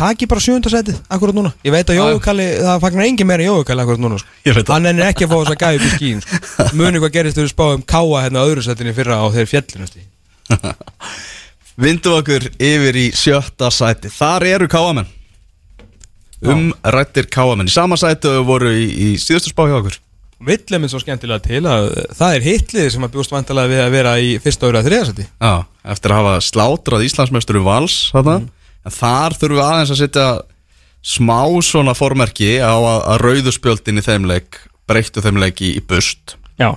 Taki bara sjöndasætið, akkurat núna Ég veit að
Já.
Jóukalli, það fagnar engin meira en Jóukalli akkurat núna sko.
Ég.
Hann er ekki að fá þess að gæði upp í skín sko. Muni hvað gerist þegar við spáum káa hérna á öðru sættinni fyrra á þeir fjallinu stíð
Vindum okkur yfir í sjötta sæti Þar eru káamenn Umrættir káamenn Í sama sæti og voru í, í síðustu spá hjá okkur.
Villið minn svo skemmtilega til að það er hitlið sem að bjóst vantalega við að vera í fyrsta öðru að þriða sæti.
Já, eftir að hafa slátrað Íslandsmeisturu vals þarna. En þar þurfum við aðeins að setja smá svona formerki á að, að rauðuspjöldin í þeim leik breyttu þeim leik í, í bust
Já.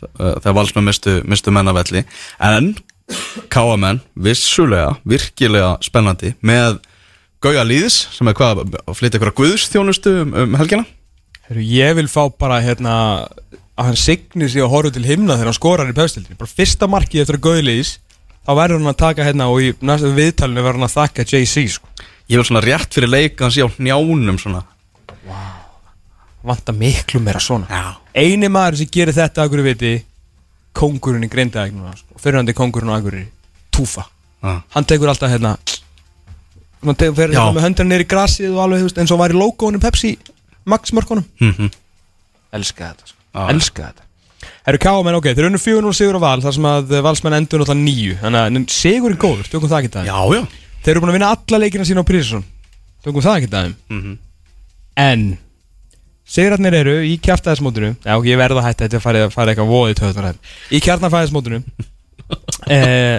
Uh, þegar valsmenn mistu, mistu mennavelli en káamenn vissulega, virkilega spennandi með Gauja Lýðis sem er hvað að flytja ykkur að guðstjónustu um, um helgina
Heru, Ég vil fá bara hérna að hann signi sig og horfa til himna þegar hann skorar í pöfstildin bara fyrsta markið eftir að Gauðliðis þá verður hann að taka hérna og í næstu viðtalinu verður hann að þakka JC sko.
ég vil svona rétt fyrir leik að sé á njánum svona
Vanta miklu meira svona
Já.
Einu maður sem gerir þetta að hverju viti Kóngurinn í Grindavík núna sko. Fyrirhandi kóngurinn á Akureyri Túfa
ah.
Hann tekur alltaf hérna Tekur fyrir
Já.
með höndina niður í grasið og alveg þú veist, eins og var í logoinu Pepsi Max mörkunum.
Mm -hmm.
Elska þetta sko.
Já.
Elska þetta. Herru Káamenn, ok, þeir eru 4-0 sigur á val þar sem að eh, valsmenn endur náttúrulega nýju Þannig að sigur er góður, tökum það ekki það
Já, já.
Þeir eru búin að vinna alla leikina sína á Prísson Tökum það ekki það
mm
En Sigratnir eru í kjartaðismótinu Já, ok, ég verða að hætta þetta að fara, fara eitthvað voðið töðunar Í kjartafæðismótinu eh,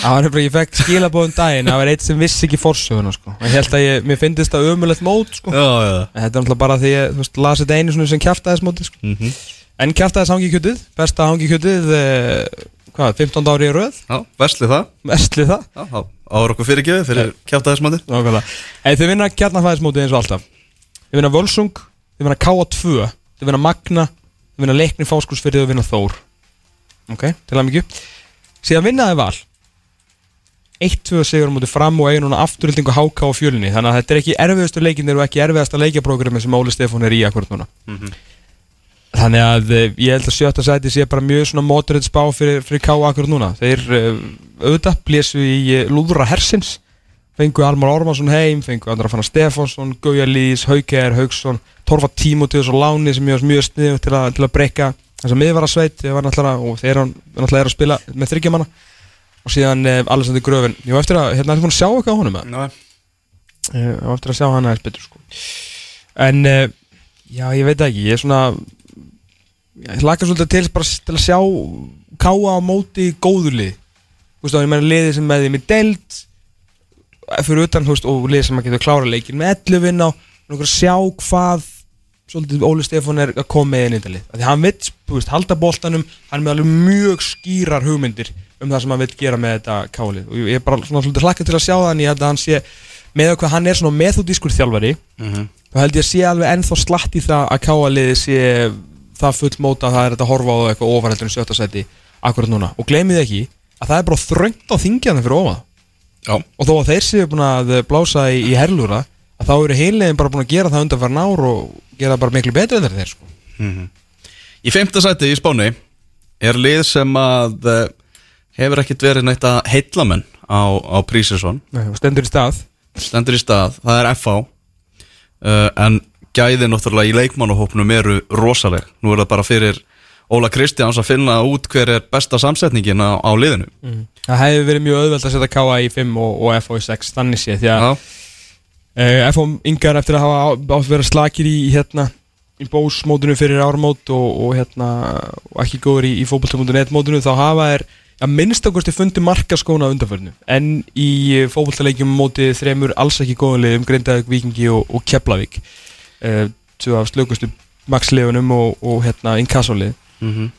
Það var nefnilega, ég fekk skilabóðum daginn Það var eitt sem vissi ekki fórsöguna sko. Ég held að ég, mér finnst það ömulegt mót sko.
Já, já.
Þetta er náttúrulega bara því ég, veist, las þetta einu sem kjartaðismóti sko.
mm -hmm.
En kjartaðis hangikjötið, besta hangikjötið eh, Hvað, 15 ári í röð?
Já, vesli það.
Vestlið það?
Já, þá ára okkur fyrirgefið fyrir kjátaðismandi
Nákvæmlega. En þau vinna kjarnafæðismótið eins og alltaf. Þau vinna Völsung, þau vinna K2 Þau vinna Magna, þau vinna Leikni Fáskursfyrði og vinna Þór. Ok, til að mikið Síðan vinnaði Val. 1-2 sigur á móti fram og eigin núna afturhildingu HK og fjölinni Þannig að þetta er ekki erfiðastu leikinir og ekki erfiðasta leikjaprógrami sem Óli Stefán er í akkurat núna. Þannig að eh, ég held að sjötta sæti sé bara mjög svona moderate spá fyrir, fyrir K akkurat núna. Þeir uh, auðvitað blésu í uh, lúðra hersins. Fengu Almar Ormansson heim, fengu Andra Fannar Stefánsson, Gauja Lýs, Haukeir, Haugsson Torfa Tímotiðs og Láni sem mjög, mjög snið til, að- til að breyka þess að miðvara sveit og þeir náttúrulega eru að spila með þryggjamanna og síðan eh, Alessandri Gröfin. Ég var eftir að, hérna er búin að sjá eitthvað á honum eða?
Já,
ég var eftir að sjá hann aðeins betur sko. en eh, já, ég veit ekki ég er svona ég laka svolítið til bara til að sjá káa á móti góðurlið þú veist þá, ég meina liði sem með því með delt fyrir utan, þú veist, og liði sem að geta klára leikin með 11 vinn á. Og sjá hvað svolítið Óli Stefán er að koma með inn í þetta lið Af því hann vill, þú veist, halda boltanum. Hann er með alveg mjög skýrar hugmyndir um það sem hann vill gera með þetta kálið og ég er bara svona svolítið hlakka til að sjá það en ég held að hann sé, með hvað hann er svona meðúdískur þjálfari
Mhm.
þá held ég að sé alveg ennþá slatt í það að káaliði sé það full móta að það er að horfa á eitthvað sjötta seti akkurat núna. Og gleymið ekki að það er bara þröngt á þingjarnir fyrir ofan.
Já,
og þó að þeir séu búin að blása í, í herlúra að þá eru heiliðin bara búin að gera það undan farin ár og gera bara miklu betur en þeir sko.
Í femta sæti í Spáni er lið sem að eh, hefur ekkert verið neitt að heilla menn á, á Prísesson
stendur í stað.
Stendur í stað, það er FH uh, en gæði náttúrulega í leikmannahópnum eru rosaleg. Nú er það bara fyrir Óla Kristjáns að finna út hver er besta samsetningin á, á liðinu.
Það hefði verið mjög auðvelt að setja KA í 5 og, og FO í 6 þannig sé því að
Já,
uh, FO yngar eftir að hafa átt að vera slakir í hérna í bósmódunu fyrir ármót og, og hérna og ekki góður í, í fótbolta.net módunu þá hafa er að minnstakosti fundi markaskóna undanförnu. En í fótboltaleikjum móti þremur alls ekki góðanlegum Grindavík, Víkingi og, og Keflavík. Uh, svo af slökustu Max-liðunum og, og hérna Inkasso-lið.
Mhm.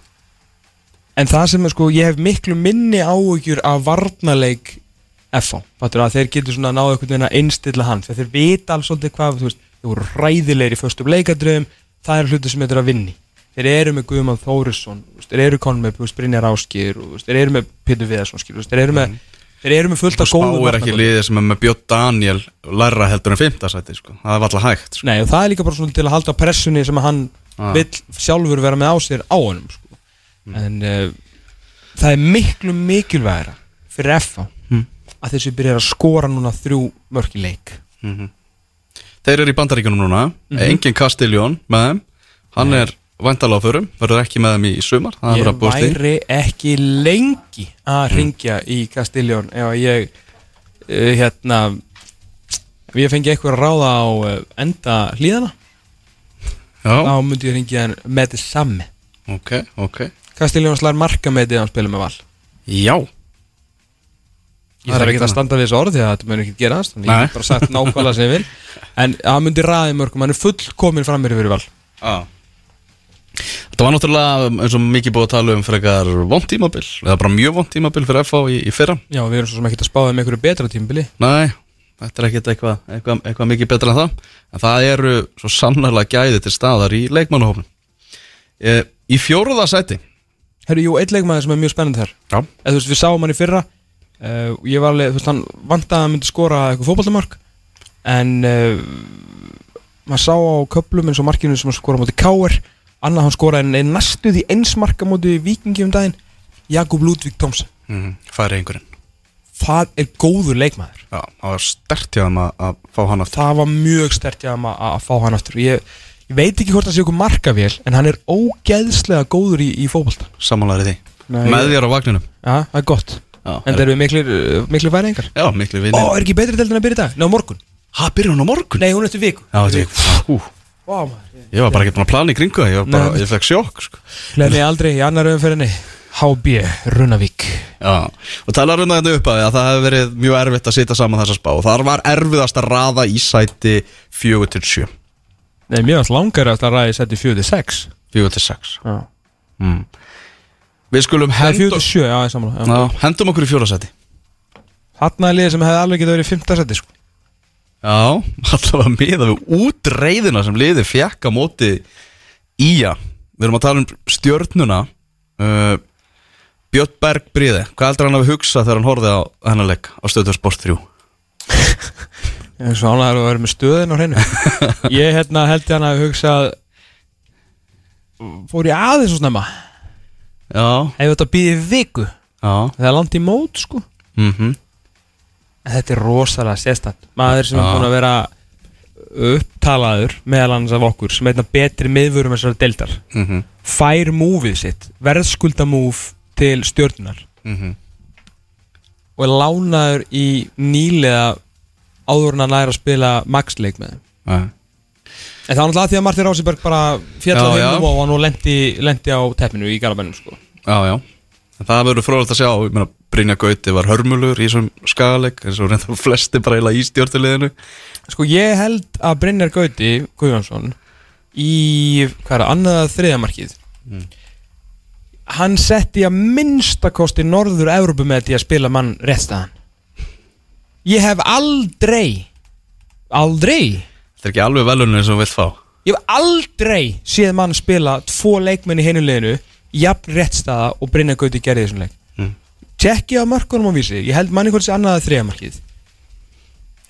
En það sem er sko, ég hef miklu minni áhugjur af varnarleik FH, fattur að þeir getur svona náðu einhvern veginn að einstilla hann, þegar þeir vita alls svolítið hvað, þú veist, þeir voru ræðilegir í föstum leikadröðum, það er hluti sem þeir eru að vinni þeir eru með Guðmann Þórisson þeir eru konum með Brynjar veist, þeir eru með Pétur Viðarsson þeir eru með, þeir eru með fullt af
Spá
góðum
er ekki liðið sem er með Björn Daniel Lærra heldur en fimmtasæti sko. Það er alltaf hægt sko.
Nei, og það er líka bara svona til að halda pressunni sem að hann
Ah.
vill sjálfur vera með á sér á honum sko. en uh, það er miklu mikilvægara fyrir
Mm.
Að þessi byrjar að skora núna þrjú mörk í leik.
Þeir eru í bandaríkjunum núna.
Mhm.
Engin Castelljón með þeim. Hann er vandalega á förum Verður ekki með þeim í sumar er
ég væri ekki lengi að ringja í Castelljón ef ég uh, hérna ef ég fengi eitthvað að ráða á uh, enda hlýðana
Já,
þá myndi ég ringja hann með þess sami
ok, ok.
Castelljón slær marka með því að hann spila með val.
Já,
Ég
Það er
þarf
ekki
að standa við þessu orð því að þetta mun ekki gerast Þannig ég hef bara sagt nákvæmlega sem ég vil. En hann myndi ræði mörgum, hann er fullkomin fram mér fyrir val.
Já. Þetta var náttúrulega eins og mikið búið að tala um frekar vond tímabil. Eða bara mjög vond tímabil fyrir FH í, í fyrra.
Já, við erum svo sem ekki að spáða með einhverju betra tímbili
Nei, þetta er ekkert eitthvað eitthva, eitthva mikið betra en það. En það eru svo sannarlega gæði til staðar í leikmannahofnum e, Í fjóruða sæti.
Herru, jú, eitt leikmaður sem er mjög spennandi þar.
Já,
Eða þú veist, við sáum hann í fyrra uh, Ég var alveg, þú veist, hann vantaði að hann myndi skora eitthvað fótballtamark En uh, maður sá á köplum eins og markinu sem hann skora móti Káir Annað hann skoraði en næstuð í eins marka móti Víkingi um daginn Jakub Ludvík Thomsen.
Mm, færi einhverjinn
Það er góður leikmaður.
Já, það var stert hjá þeim að, að fá hann aftur.
Það var mjög stert hjá hann að, að fá hann aftur. Ég, ég veit ekki hvort það sé okkur markavél en hann er ógeðslega góður í, í fótbolta.
Samanlæri því.
Nei,
Með þér á vagninum
Það En það eru uh, miklir færingar
Já, miklu
Ó,
vinni
er ekki betri deildin að byrja í dag? Nei, á morgun.
Ha, byrja hún á morgun?
Nei, hún er eftir viku.
Já, þetta er Ú,
Vá, maður.
Ég var bara ekki búin að plana í kringu það Ég, var bara,
Nei.
ég fekk sjokk sko.
Gleð mig aldrei í annar umferðinni. HB, Runavík.
Já, og talar um þetta upp að það hefur verið mjög erfitt að sitja saman þessa spá. Og þar var erfiðast að raða í sæti 4 til 7
Nei, varst langar að það ræði seti 4-6
4 til 6
Já.
Mm. Við skulum
Það er
hendum,
4-7, já, samla
Já, hendum okkur í fjóra sæti
Þarna er liðið sem hefði alveg getið verið í 5. seti sko.
Já, allavega miða við útreiðina sem liði fjekk á móti Ía Við erum að tala um stjörnuna uh, Björn Berg Bríði Hvað heldur hann að við hugsa þegar hann horfði á hennar leik á stöður Sport 3?
Ég er svo ánægður að vera með stöðin á hreinu Ég hérna held hann að hugsa Fór ég aðeins svo snemma
Já,
Hefur þetta býðið viku.
Já.
Það er langt í mót sko.
Mm
En þetta er rosalega sérstætt Maður sem
Já.
er búin að vera upptalaður meðal annars af okkur sem einna betri miðvörum þessari deildar
-hmm.
fær múfið sitt verðskulda múf til stjórnunar.
Mm
og er lánaður í nýlega áður en að spila maxleik með þeim.
-hmm.
En það var náttúrulega því að Martin Rásiberg bara fjallað
Já, já.
himnum og hann lendi, lendi á teppinu í Garabænum sko.
Já, já En það verður frólægt að sjá Ég meina, Brynja Gauti var hörmulur í þessum skagaleg eins og reynda flesti bara eiginlega í stjórnuleginu
Sko ég held að Brynjar Gauti Guðjónsson í, hvað er það, annaða þriðamarkið
Mm.
hann setti að minnstakosti norður Evrópu með því að spila mann réttstæðan ég hef aldrei aldrei
Þetta er ekki alveg velunin eins og þú vilt fá.
Ég hef aldrei séð mann spila tvo leikmenn í heinuleginu jafn réttstæða og Brynjar Gauti gerði þessum leik.
Mm.
tjekki á mörkunum á vísi ég held manni hvort sé annaða þriðamarkið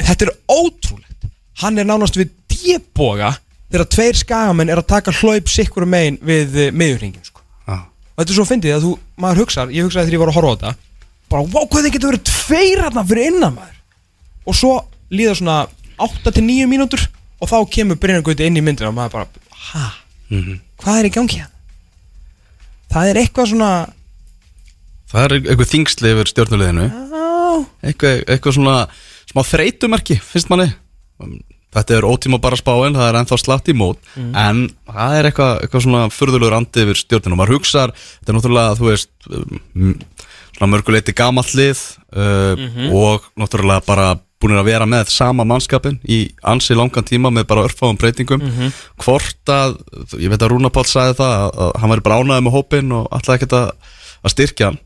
þetta er ótrúlegt. Hann er nánast við djeboga þegar tveir skagamenn er að taka hlaup sikkur megin við uh, miðurringin sko.
Já,
og þetta er svo fyndið að þú, maður hugsar ég hugsaði þegar ég var að horfa á þetta bara, wow, hvað þið getur verið tveir hérna fyrir innan maður. Og svo líða svona 8-9 mínútur og þá kemur Brynjar Gauti inn í myndina og maður bara, hæ,
mm
hvað er í gangi hérna? Það er eitthvað svona
Það er eitthvað þingsli yfir stjórnuleginu eitthvað, eitthvað svona smá þreytumerki, finnst manni. Þetta er ótíma bara spáin, það er ennþá slatt í mót. En það er eitthvað, eitthvað svona furðulegur andi yfir stjórninu Maður hugsar, þetta er náttúrulega, þú veist um, Svona mörguleiti gamall lið uh, Og náttúrulega bara búin að vera með sama mannskapin í ansi langan tíma með bara örfáum breytingum. Hvort að, ég veit að Rúna Páll sagði það að, að hann væri bara ánæðið með hópin og alltaf ekkert að, að styrkja hann.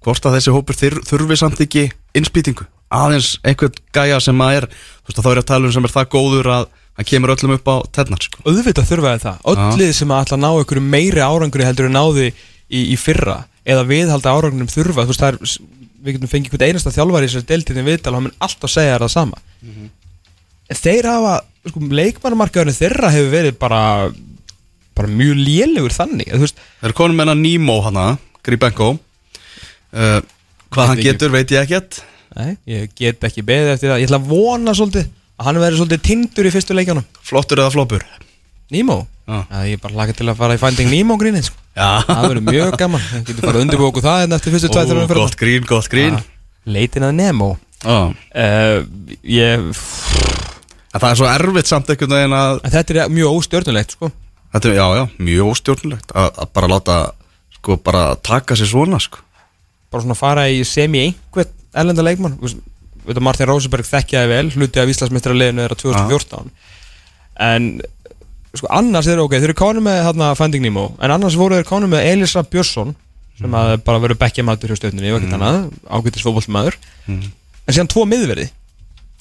Hvort að þessi hópur þyr, þurfi samt ekki innspýtingu, aðeins einhvern gæja sem að er, þú veist að þá er að tala um sem er það góður að hann kemur öllum upp á tennar sko.
auðvitað þurfaði það. Öll lið sem að að ná einhverju meiri árangri heldur en náði í, í fyrra eða viðhalda árangunum þurfa þú veist það er, við getum fengið hvern einasta þjálfari í þessari deildinni viðtal og hann mun alltaf segja það sama. En þeir hafa sko, leikmannamarkaðurinn þeirra hefur verið bara bara mjög lélegur þannig þú veist,
er konum hennar Nemo hana, Gribenko uh, Hvað hann
Veit ekki.
getur veit ég ekkert.
Nei, ég get ekki beðið eftir það. Ég ætla að vona svolítið að hann verið svolítið tindur í fyrstu leikjanum
Flottur eða flopur
Nemo,
Já.
Já, ég er bara laka til að fara í Finding Nemo grínið sko. Það verður mjög gaman. Við getum farið að undirbúku það en eftir fyrstu tvæð þegar við
gott grín, gott grín.
Leitin að Nemo. Uh, ég,
Það er svo erfitt samt einhvern veginn að
þetta er mjög óstjörnulegt sko.
Þetta er, já, já, mjög óstjórnulegt að, bara láta, sko, bara taka sér svona, sko.
Bara svona fara í semi einhvern erlenda leikmann. Martin Rosenberg þekkjaði vel hluti af Íslandsmeistra liðinu þeirra 2014 en sko annars er ok, þeir eru kánum með þarna Finding Nemo, en annars voru þeir kánum með Elisa Björnsson sem að bara verið bekkjamatur hjá stöðninni og ekkert annað, ágættis fótbollmaður en síðan tvo miðverði.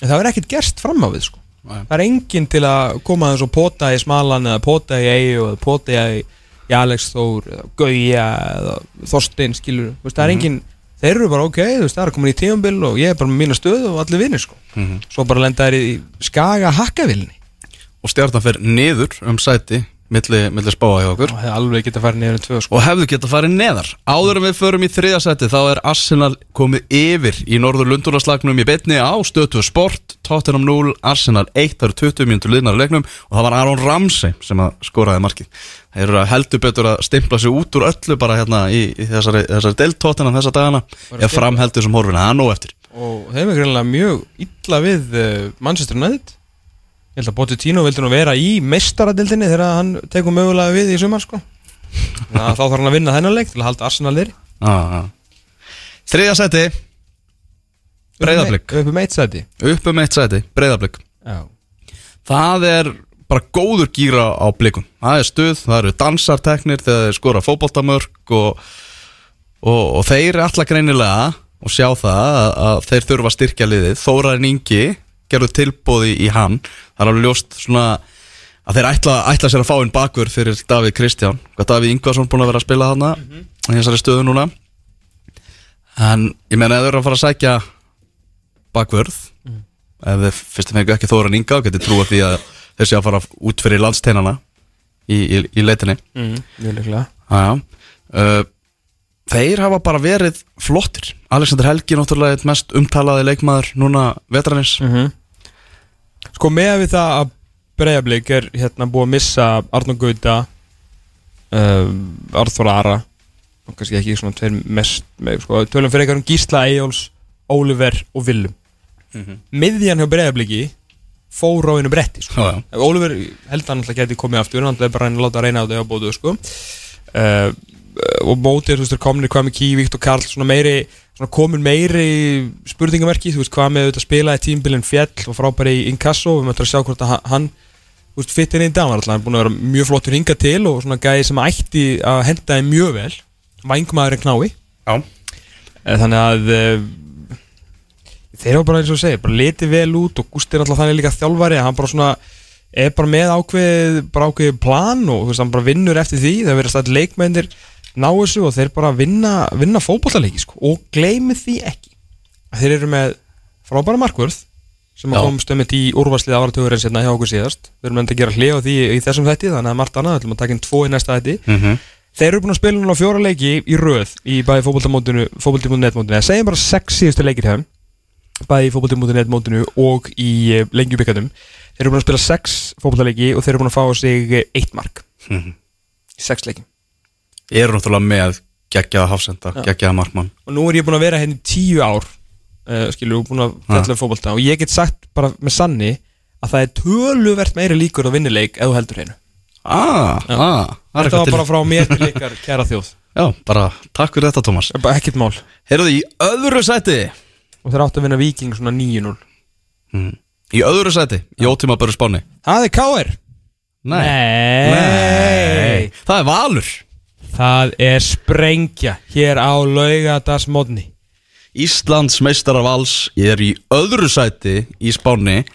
En það er ekkert gerst fram á við sko.
Nei.
það er enginn til að koma aðeins og pota í smalan eða pota í eigu eða pota í, Alex Þór Gauja eða Þorstein skilur. Veist, það er enginn, þeir eru bara ok þú veist, það er komin í tíumbil og ég er bara með mína stöðu og allir vinnir sko. Svo bara lenda þær í skaga hakkavilni
Og stjarnan fer niður um sæti milli, milli spáa hjá okkur.
Og það alveg geta farið niður en tvö sko.
Og hefðu geta farið neðar. Áður en við förum í þriða sæti þá er Arsenal komið yfir í norður lundunarslagnum í betni á stötu sport. Tottenham 0, Arsenal 1 það eru 20 mínútur liðnar á leiknum. Og það var Aron Ramsey sem að skoraði markið. Þeir eru heldur betur að stimpla sig út úr öllu bara hérna í, í þessari, þessari deild Tottenham þessa dagana Ég framheldur sem horfina, það er nóg eftir.
Og þeim er greinlega mjög illa við uh, Manchester United ég held að Pochettino vildi nú vera í mestaradildinni þegar hann tekur mögulega við í sumar sko. Þá þarf hann að vinna þennan leik til að halda Arsenal þeirri.
Þriðja sæti, Breiðablik.
upp um eitt sæti.
Upp um eitt sæti, Breiðablik.
Já.
Það er bara góður gýra á blikum. Það er stuð, það eru dansarteknir þegar þeir skora fótboltamörk og, og, og þeir er alltaf greinilega og sjá það að, að þeir þurfa að styrkja liðið. Þórarin Ingi gerðu tilbóði í hann. Það er alveg ljóst svona að þeir ætla, ætla sér að fá inn bakur fyrir Davíð Kristján. Hvað Davíð Ingvarsson búin að vera að spila þarna í þessari stöðu núna? En ég meina ef þeir eru að fara að sækja bakvörð ef þið fyrst og fengu ekki Þóran Inga og getið trúa því að þeir sé að fara út fyrir landsteinana í, í, í leitinni.
Mm, líklega.
Aja. Uh, þeir hafa bara verið flottir. Alexander Helgi náttúrulega eitt mest umtalaði leikmaður núna vetranis.
Mm sko með við það að Breiðablík er hérna búið að missa Arnó Gauta uh, Arþór Ara og kannski ekki svona tveir mest með, sko, tölum fyrir eitthvað um Gísla Eyjóls Óliver og Willum miðjan hjá Breiðablíki fór á einu bretti sko.
Já, já.
Óliver held að hann alltaf geti komið aftur hann er bara að að láta að reyna á þau á bóðu sko. uh, og mótið þú veist er komin hvað með Kí, Víktor Karl svona meiri, komin meiri spurningamerki, þú veist hvað með auðvitað spila í tímbilin fjell og frábæri í Inkasso við möttum að sjá hvort að ha- hann fittin inn í dag, hann var alltaf búin að vera mjög flottur hinga til og svona gæði sem ætti að henda þeim mjög vel. Vængmaður en knái.
Já.
Eh, þannig að uh, þeir eru bara eins og segja bara litið vel út og Gústi er alltaf þannig líka þjálfari að hann bara svona er bara með ákveð, bara ákveð plan og þú veist, hann bara vinnur eftir því. Það verður stætt leikmennir ná þessu og þeir bara vinna, vinna fótballaleiki sko. og gleymi því ekki. Að þeir eru með frábæra markvörð sem að komst um í úrvarslið áratugurinn sérna hjá okkur síðast. Við erum enda að gera hlið á því í þessum þætti þannig að margt annað, við ætlum að taka inn tvo í næsta þætti.
Mhm.
Þeir eru búin að spila núna fjóra leiki í röð í bæði fótboltamótinu, fótbolti.net mótinu. Eða segjum bara sex síðustu leikir þeim bæði í fótbolti.net mótinu og í uh, lengjubikatum Þeir eru búin að spila sex fótboltaleiki og þeir eru búin að fá sig eh, eitt mark.
Mhm.
í sex leikim
Eru náttúrulega með geggjaða hafsenda, geggjaða markmann.
Og nú er ég búin að vera henni tíu ár uh, skilur, búin að fjalla um fótbolta. Og ég get sagt bara með sanni að það er töluvert meiri líkur á vinnileik þú heldur hennu
Ah, ah,
Þetta var bara frá mér til ykkar kæra þjóð.
Já, bara takk fyrir þetta Tómas
ekkert mál.
Heyrðu í öðru sæti.
Og þeir áttu að vinna Viking svona 9-0
Í öðru sæti, í ótíma bara spáni.
Það er K.R. Nei.
Það er Valur
Það er sprengja hér á laugadasmódni
Íslands meistara vals er í öðru sæti í spáni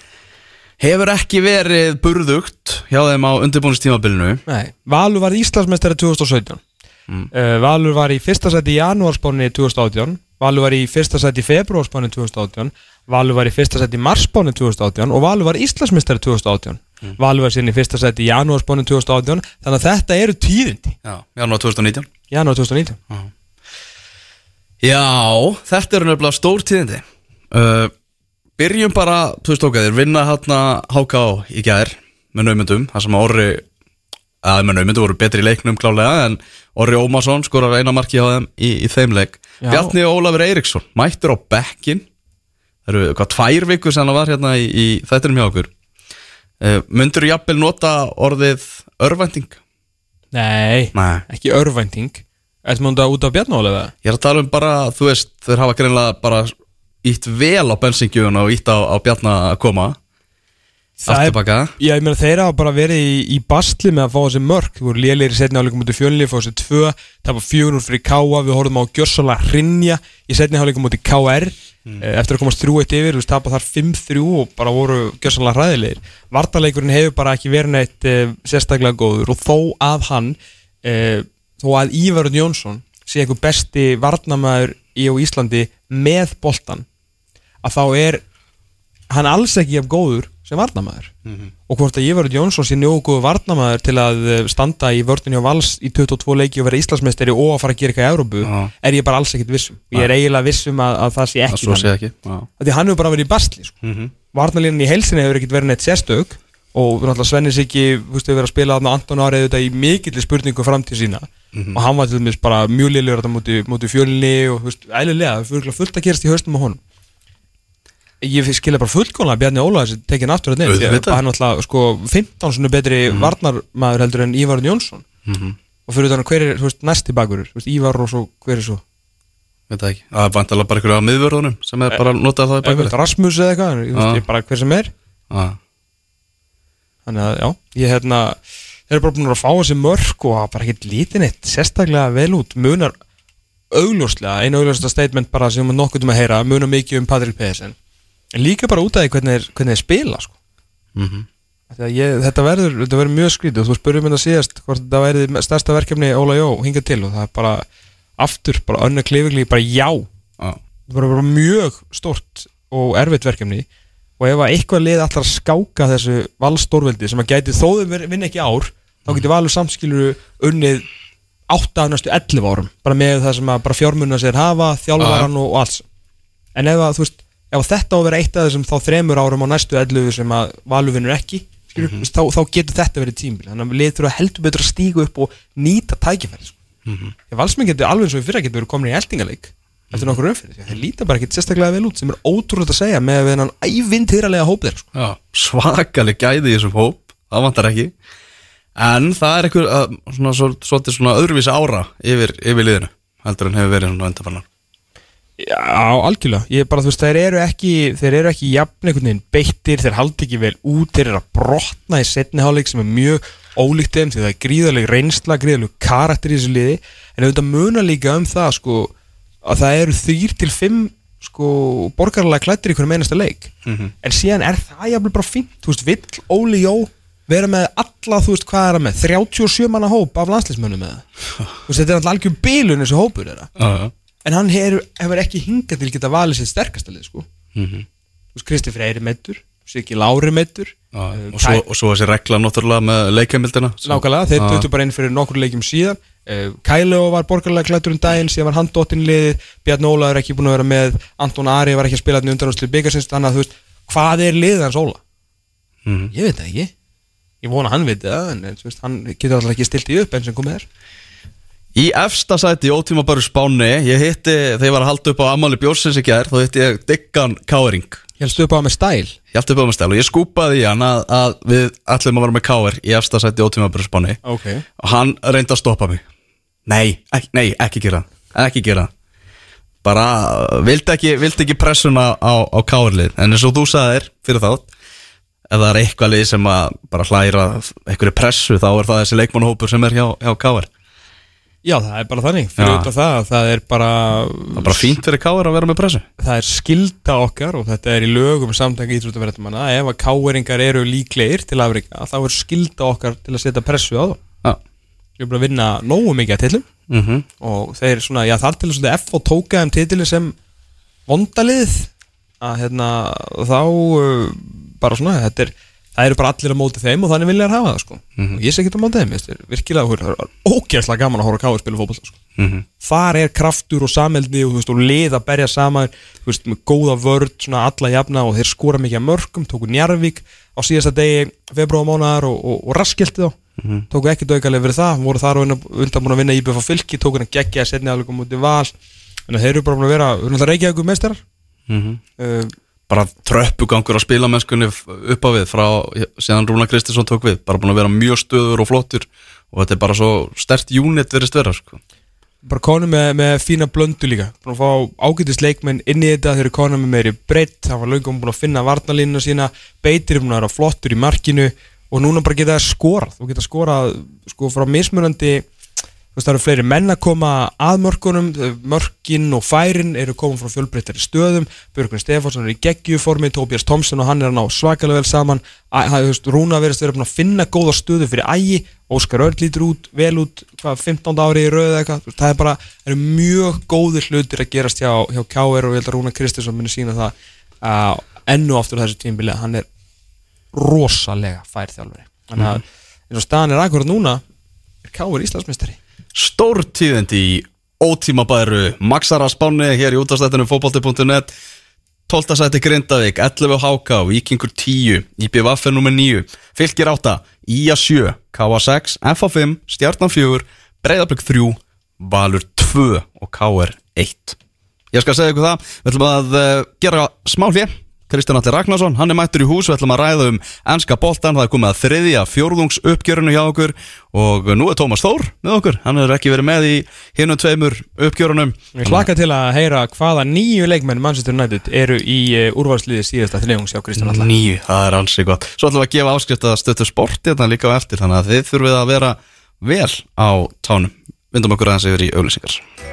Hefur ekki verið burðugt hjá þeim á undirbúinistímabilinu
Nei, Valur var Íslandsmeistari 2017 mm. Valur var í fyrsta sæti í janúarspáni 2018 Valur var í fyrsta sæti í februarspáni 2018 Valur var í fyrsta sæti í marsspáni 2018 og Valur var Íslandsmeistari 2018 Var síðan í fyrsta sæti í janúarspáni 2018 Þannig að þetta eru tíðindi.
Já, janúar 2019
Janúar 2019
Já, þetta eru nefnilega stór tíðindi. Uh, Byrjum bara, þú veist okkar, vinna hérna HK í gær með naumundum, það sem Orri að með naumundum voru betri í leiknum klálega en Orri Ómarsson skorar eina marki á þeim í, í þeim leik.
Já.
Bjarni Ólafur Eiríksson mættur á bekkin það eru hvað tvær vikur sem hann var hérna í, í þættinum hjá okkur uh, Mundur jafnvel nota orðið örvænting?
Nei,
Nei
ekki örvænting Ætlum við þetta út af Bjarnálega?
Ég er að tala um bara, þú veist, þeir hafa greinlega bara ítt vel á bensingjuna og ítt á, á bjarna að koma afturbaka
Já, ég meina þeir hafa bara verið í, í bastli með að fá þessi mörk Þú voru lélegir í setni áleikum mútið fjölni, fá þessi tvö Það var fjögur fyrir K.A. Við horfum á Gjörsala hrinja í setni áleikum mútið K.R. Mm. Eftir að komast þrjú eitt yfir, þú veist, tapa þar 5-3 og bara voru Gjörsala hræðilegir Vartaleikurinn hefur bara ekki verið neitt e, sérstaklega góður og þó að hann e, þó að Ívarun Jónsson sé einhver besti varnamæður í Íslandi með boltan að þá er hann alls ekki jafn góður sem varnamæður og hvort að Ívarur Jónsson sé njógu góður varnamæður til að eh, standa í vörðinni á vals í 22 leiki og vera Íslandsmeisteri og að fara að gera eitthvað í Európu
Já.
er ég bara alls ekkit vissum og ég er eiginlega vissum að, að það sé
Það
ekki
svo sé ekki.
Af því hann hefur bara verið í bastli sko.
Mhm.
varnalínan í helsinni hefur ekkit verið neitt sérstök og náttúrulega Svenni Siggi hefur verið að spila þarna Anton Árið þetta í mikilli spurningu framtíð sína og hann var til dæmis bara mjög liðlegur þetta múti, múti fjölni og ælilega, það fyrir fullt að gerast í haustum á honum ég skilja bara fullkónlega Bjarni Ólaðis tekið hann aftur að nefn,
Auðvitað.
hann er alltaf sko 15 svona betri varnarmaður heldur en Ívar Jónsson.
Mhm.
og fyrir þannig hver er veist, næsti bakur, þú veist, Ívar og svo hver er svo?
Veit það ekki. Það er vantalega bara einhverju á miðvörðunum sem er bara notað það í bakverði
Rasmus eða eitthvað, ég veist,
Já.
ég bara hver sem er.
Já.
þannig að já, ég hérna þeir eru bara búin að fá þessi mörk og bara ekkert lítið neitt. Sérstaklega vel út munar augljóslega, einu augljóslega statement bara sem við nokkuð um að heyra, munar mikið um Patrik Pedersen en líka bara út af því hvernig hvernig þeir spila sko.
Mhm.
Því að ég, þetta verður, þetta verður mjög skrítið. Og þú spurðum mér það síðast hvort þetta verði stærsta verkefni Óla Jó hingað til og það er bara aftur, bara önnu klifigli, bara já.
Já.
það var bara mjög stort og erfitt verkefni. Og ef að eitthvað lið allar að skáka þessu valstórveldi sem að gæti þó þau vinna ekki ár þá getur valur samskiluru unnið 8 af næstu 11 árum. Bara með það sem að fjármunna sér hafa þjálfaran og, og alls en ef að þú veist, ef að þetta á að vera eitt af þessum þá þremur árum á næstu 11 sem að valur vinnur ekki skilur, mm þá, þá getur þetta verið tímbil þannig að lið þurfa heldur betur að stígu upp og nýta tækifæri sko. ef valsmenn getur alveg eins og í fyrra getur verið komin í eldingaleik eftir nokkur umfyrir, þeir líta bara ekkert sérstaklega vel út sem er ótrúlega að segja með þennan ævintýralega hóp þeir sko.
Já. Svakalig gæði í þessum hóp Það vantar ekki En það er uh, svona, svo- svolítið svona öðruvísi ára yfir, yfir liðinu heldur en hefur verið svona undarfarnar
Já, algjörlega, ég er bara, þú veist, þeir eru ekki þeir eru ekki jafn einhvern veginn beittir þeir haldi ekki vel út, þeir eru að brotna í setni hálfleik sem er mjög ólíkt þeim því það er gríðaleg reynsla, gríðaleg karakter í þessu liði, en auðvitað munar líka um það, sko, að það eru þýr til fimm, sko borgarlega klættir í hverjum einasta leik. En síðan er það jafnvel bara fínt þú veist, vill Óli Jó vera með alla, þú veist, hvað er það með 37 manna hóp af landslismönnum með það þú veist, þetta er alltaf algjör bilun þessu hópur þeirra.
Já,
en hann hefur, hefur ekki hingað til geta valið sér sterkasta lið sko. Þú veist Kristi Freyri meittur Siggi Lári meittur
Já,
Eh,
og, svo, og svo þessi regla náttúrulega með leikheimildina sem-
nákvæmlega, þeir döttu bara inn fyrir nokkur leikjum síðan uh, Kæleo var borgarlega klættur um daginn síðan var hann dottin liðið Bjarn Óla er ekki búin að vera með Anton Ari var ekki að spila þetta undanúslu byggarsins þannig að þú veist, hvað er liðið hans Óla?
Mhm.
ég veit það ekki ég vona að hann veit það en þú veist, hann getur alltaf ekki stilt í upp enn sem komið er
Í efsta sæti ótíma bara spáni Ég hitti, þegar ég var að halda upp á Amáli Bjórsins í gær Þá hitti ég Diggan Káring
helstu upp á með stæl?
Ég haldi upp á með stæl og ég skúpaði í hann að, að við ætlum að vera með Káir í efsta sæti ótíma bara spáni.
Ok.
Og hann reyndi að stoppa mig. Nei, ekki, nei, ekki gera Ekki gera bara vildi ekki, vildi ekki pressuna á, á káarlið en eins og þú sagðir fyrir þátt ef það er eitthvað lið sem að bara hlæra einhverju pressu þá er það þessi leikmannhópur sem er hjá, hjá káar
Já, það er bara þannig, fyrir af það það er bara,
það er bara fínt fyrir káar að vera með pressu.
Það er skilda okkar og þetta er í lögum samtækja íþróttaverðarmanna ef að káeringar eru líklegir til Afrika þá er skilda okkar til að setja pressu á þá.
Já,
Við erum bara að vinna nógu mikið að tillum
mhm.
Og þeir svona, já þar til að F og tóka þeim titili sem vondalið að hérna þá uh, bara svona, þetta er það eru bara allir á móti þeim og þannig vilja þær hafa það sko. Og ég sé ekki á móti þeim, er virkilega það er ógeðslega gaman að horfa á káir spila fótboll sko.
Mhm.
þar er kraftur og sameldni og, veist, og lið að berja saman veist, með góða vörd, alla jafna og þeir skora mikið að mörgum, tóku Njarvík á síðasta degi, februar mánar og, og, og raskilti þá, tóku ekki dögalega verið það, voru þar undan búin að vinna íbjöf á fylki, tóku hann geggja að setja alveg mútið val, en þeir eru bara að vera
bara tröppugangur á spilamennskunni upp á við frá síðan Rúna Kristinsson tók við. Bara búin að vera mjög stöður og flottur og þetta er bara svo stert unit verið stöðar sko.
bara konum með, með fína blöndu líka. Búin að fá ágætis leikmenn inn í þetta. Eru konum með meiri breytt. Það var lögum búin að finna varnalínuna sína. Beitir er búin að vera flottur í markinu. Og núna bara geta skorað. Og geta skorað sko frá mismunandi það eru fleiri menn að koma að mörkunum. Mörkin og færin eru komin frá fjölbreyttari stöðum. Björgun Stefánsson er í geggjuformi Tobias Thompson og hann er að ná svakalega vel saman. Rúna verðist vera búin að finna góða stöðu fyrir ægi. Óskar Örn lítur út, vel út hvað, 15 ári í rauð eitthvað. Það er bara, það eru mjög góðir hlutir að gerast hjá, hjá K.R. og ég held að Rúna Kristinsson muni sína það uh, ennu aftur á þessu tímbili hann er rosalega fær þjálfari. Þannig að eins og staðan er akkurat núna er K.R. Íslandsmeistari
Stórtíðindi í ótímabæru Maxara Spáni hér í útastættinu fótbolti.net 12. sæti Grindavík, 11 HK, Víkingur 10, IBVF er nummer 9, Fylgir 8, IA 7, KA 6, FA 5, Stjarnan 4, Breiðablík 3, Valur 2 og KR 1. Ég skal segja ykkur það, við ætlum að uh, gera smá hlið Kristján Alli Ragnarsson, hann er mættur í hús við ætlum að ræða um ennska boltan það er komið að þriðja fjórðungs uppgjörinu hjá okkur og nú er Tómas Þór með okkur, hann er ekki verið með í hinnum tveimur uppgjörunum.
Ég hlaka til að heyra hvaða nýju leikmenn Manchester United eru í uh, úrvalsliði síðasta þriðjungs hjá Kristján Alla
Nýju, það er ansi gott. Svo ætlum við að gefa áskrift að stöttu sporti þetta líka á eftir þannig að þið þurfið að vera vel á tánum. Vindum okkur aðeins yfir í auglýsingar